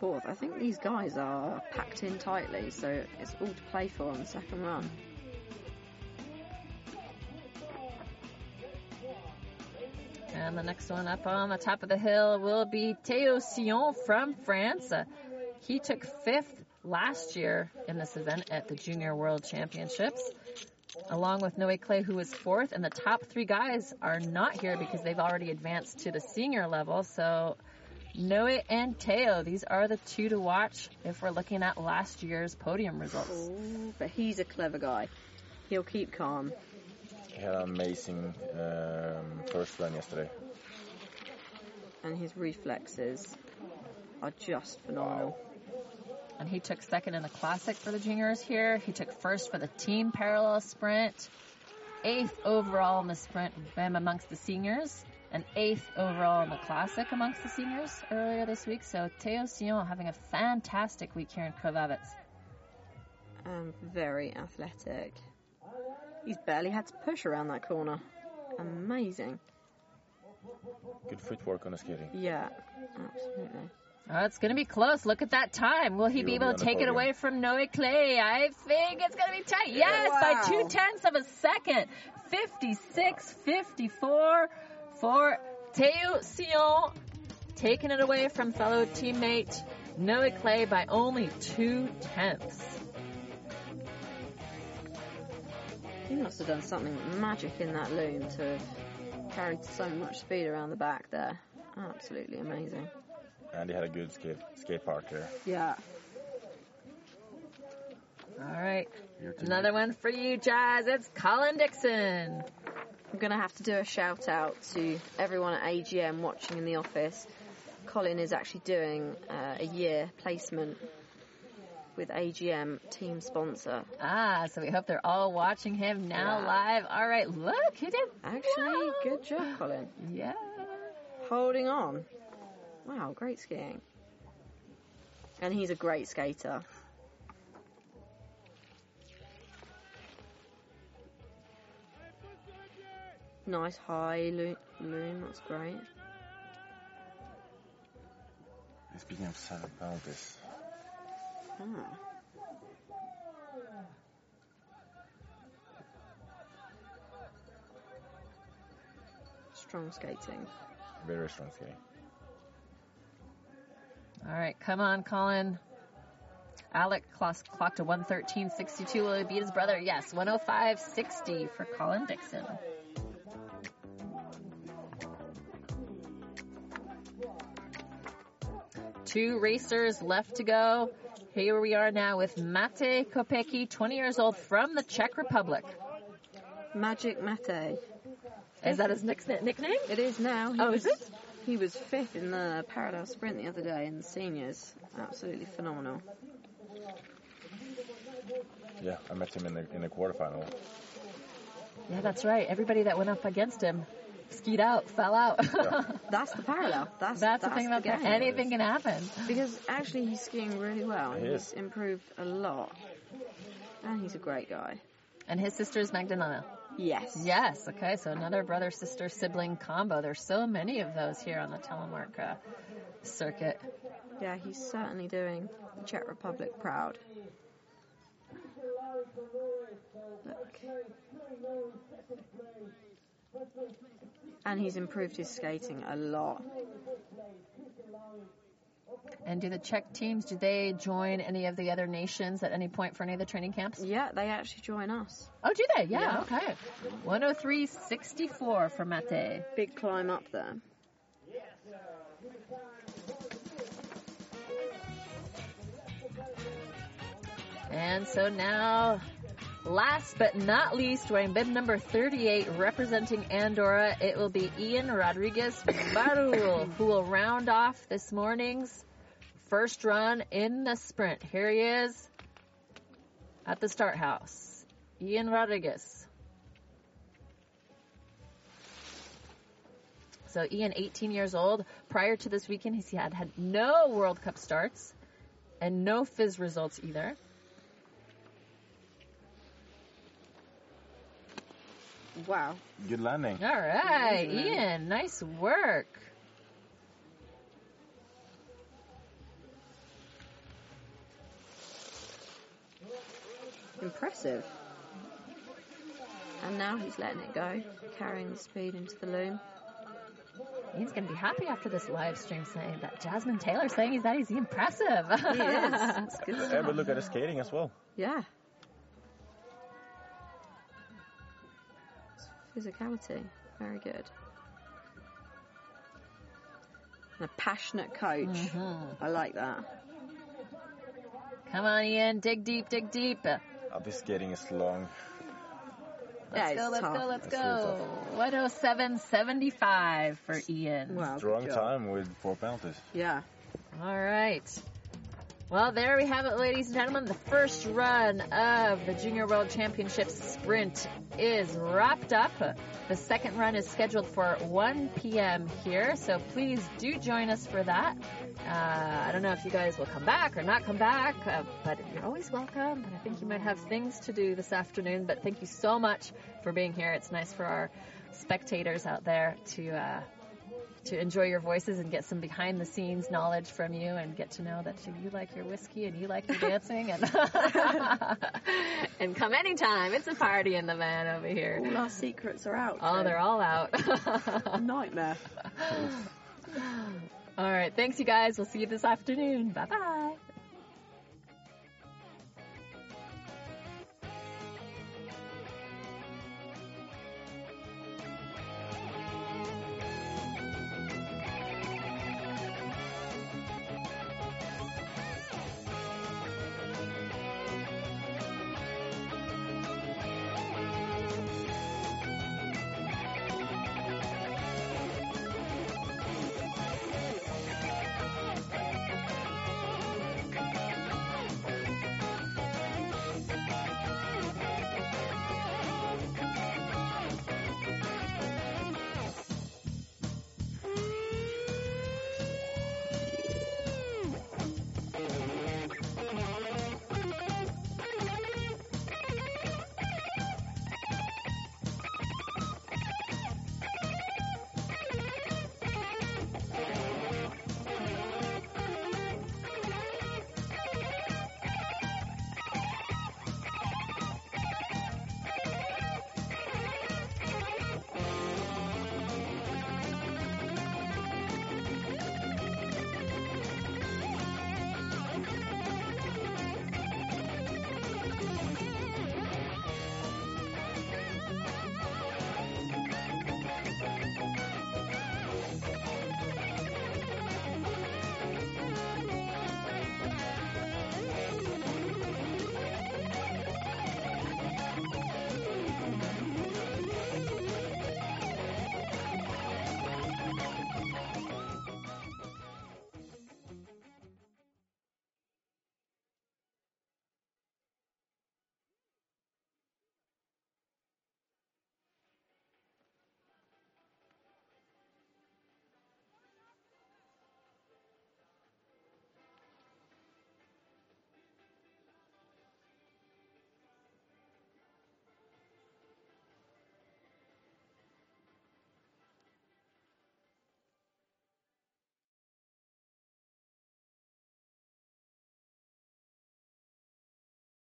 S3: Fourth, I think these guys are packed in tightly, so it's all to play for on the second run.
S1: And the next one up on the top of the hill will be Theo Sillon from France. He took fifth last year in this event at the Junior World Championships, along with Noe Claye, who was fourth. And the top three guys are not here because they've already advanced to the senior level. So Noe and Teo, these are the two to watch if we're looking at last year's podium results.
S3: Ooh, but he's a clever guy. He'll keep calm.
S2: He had an amazing um, first run yesterday.
S3: and his reflexes are just phenomenal.
S1: And he took second in the classic for the juniors here. He took first for the team parallel sprint, eighth overall in the sprint amongst the seniors, and eighth overall in the classic amongst the seniors earlier this week. So Theo Sillon having a fantastic week here in Krvavec.
S3: Um, very athletic. He's barely had to push around that corner. Amazing.
S2: Good footwork on the skating.
S3: Yeah, absolutely.
S1: Oh, it's going to be close. Look at that time. Will he
S2: He
S1: be
S2: will
S1: able
S2: be
S1: to
S2: on the
S1: take it away from Noe Claye? I think it's going to be tight. Yes, by two tenths of a second. 56 54 for Teo Sillon. Taking it away from fellow teammate Noe Claye by only two tenths.
S3: He must have done something magic in that loom to have carried so much speed around the back there. Absolutely amazing.
S2: And he had a good skate, skate park there.
S3: Yeah.
S1: All right. Another one for you, Jazz. It's Colin Dixon.
S3: I'm going to have to do a shout out to everyone at AGM watching in the office. Colin is actually doing uh, a year placement with AGM team sponsor.
S1: Ah, so we hope they're all watching him now
S3: Yeah.
S1: live. All right, look, he did.
S3: Actually,
S1: well.
S3: good job, Colin.
S1: Yeah.
S3: Holding on. Wow, great skiing. And he's a great skater. Nice high moon. that's great.
S2: Speaking of seven penalties,
S3: Ah. Strong skating.
S2: very strong skating.
S1: All right, come on, Colin. Alec clocked, clocked a 113.62. Will he beat his brother? Yes, 105.60 for Colin Dixon. Two racers left to go. Here we are now with Mate Kopecki, 20 years old from the Czech Republic.
S3: Magic Mate.
S1: Is that his nick- nickname?
S3: It is now. He
S1: Oh,
S3: was,
S1: is it?
S3: He was fifth in the parallel sprint the other day in the seniors. Absolutely phenomenal.
S2: Yeah, I met him in the in the quarterfinal.
S1: Yeah, that's right. Everybody that went up against him skied out, fell out.
S3: That's the parallel. That's
S1: That's, the thing about that. Anything can happen.
S3: Because actually he's skiing really well.
S2: He
S3: he's
S2: is.
S3: improved a lot. And he's a great guy.
S1: And his sister is Magdalena.
S3: Yes.
S1: Yes. Okay. So another brother sister sibling combo. There's so many of those here on the telemark uh, circuit.
S3: Yeah, he's certainly doing the Czech Republic proud. Look. And he's improved his skating a lot.
S1: And do the Czech teams do they join any of the other nations at any point for any of the training camps?
S3: Yeah, they actually join us.
S1: Oh, do they? Yeah.
S3: Yeah.
S1: Okay. 103.64 for Mate.
S3: Big climb up there.
S1: And so now, last but not least, wearing bib number 38, representing Andorra, it will be Ian Rodriguez Barul, who will round off this morning's first run in the sprint. Here he is. at the start house. Ian Rodriguez. So Ian, 18 years old. Prior to this weekend, he had had no World Cup starts and no FIS results either.
S3: Wow.
S2: Good landing.
S1: All right, Ian, nice work.
S3: Impressive. And now he's letting it go, carrying the speed into the loom.
S1: Ian's going to be happy after this live stream saying that Jasmine Taylor saying he's that he's impressive.
S3: He is. It's good
S2: Yeah,
S3: stuff.
S2: look at the skating as well.
S3: Yeah. Physicality. Very good. And a passionate coach.
S1: Mhm.
S3: I like that.
S1: Come on, Ian, dig deep, dig deep. Let's
S2: this skating is long.
S3: Yeah,
S1: go,
S3: it's
S1: let's go, let's
S2: It's
S1: go.
S2: really
S1: 107.75 for Ian.
S3: Wow.
S2: Strong
S3: good job.
S2: time with four penalties.
S3: Yeah.
S1: All right. Well, there we have it, ladies and gentlemen. The first run of the Junior World Championships sprint is wrapped up. The second run is scheduled for 1 p.m. here, so please do join us for that. Uh, I don't know if you guys will come back or not come back, uh, but you're always welcome. But I think you might have things to do this afternoon. But thank you so much for being here. It's nice for our spectators out there to uh, to enjoy your voices and get some behind the scenes knowledge from you and get to know that you, you like your whiskey and you like your dancing and and come anytime. It's a party in the van over here.
S3: All our secrets are out.
S1: Oh, they're all out.
S3: Nightmare.
S1: all right. Thanks, you guys. We'll see you this afternoon. Bye bye.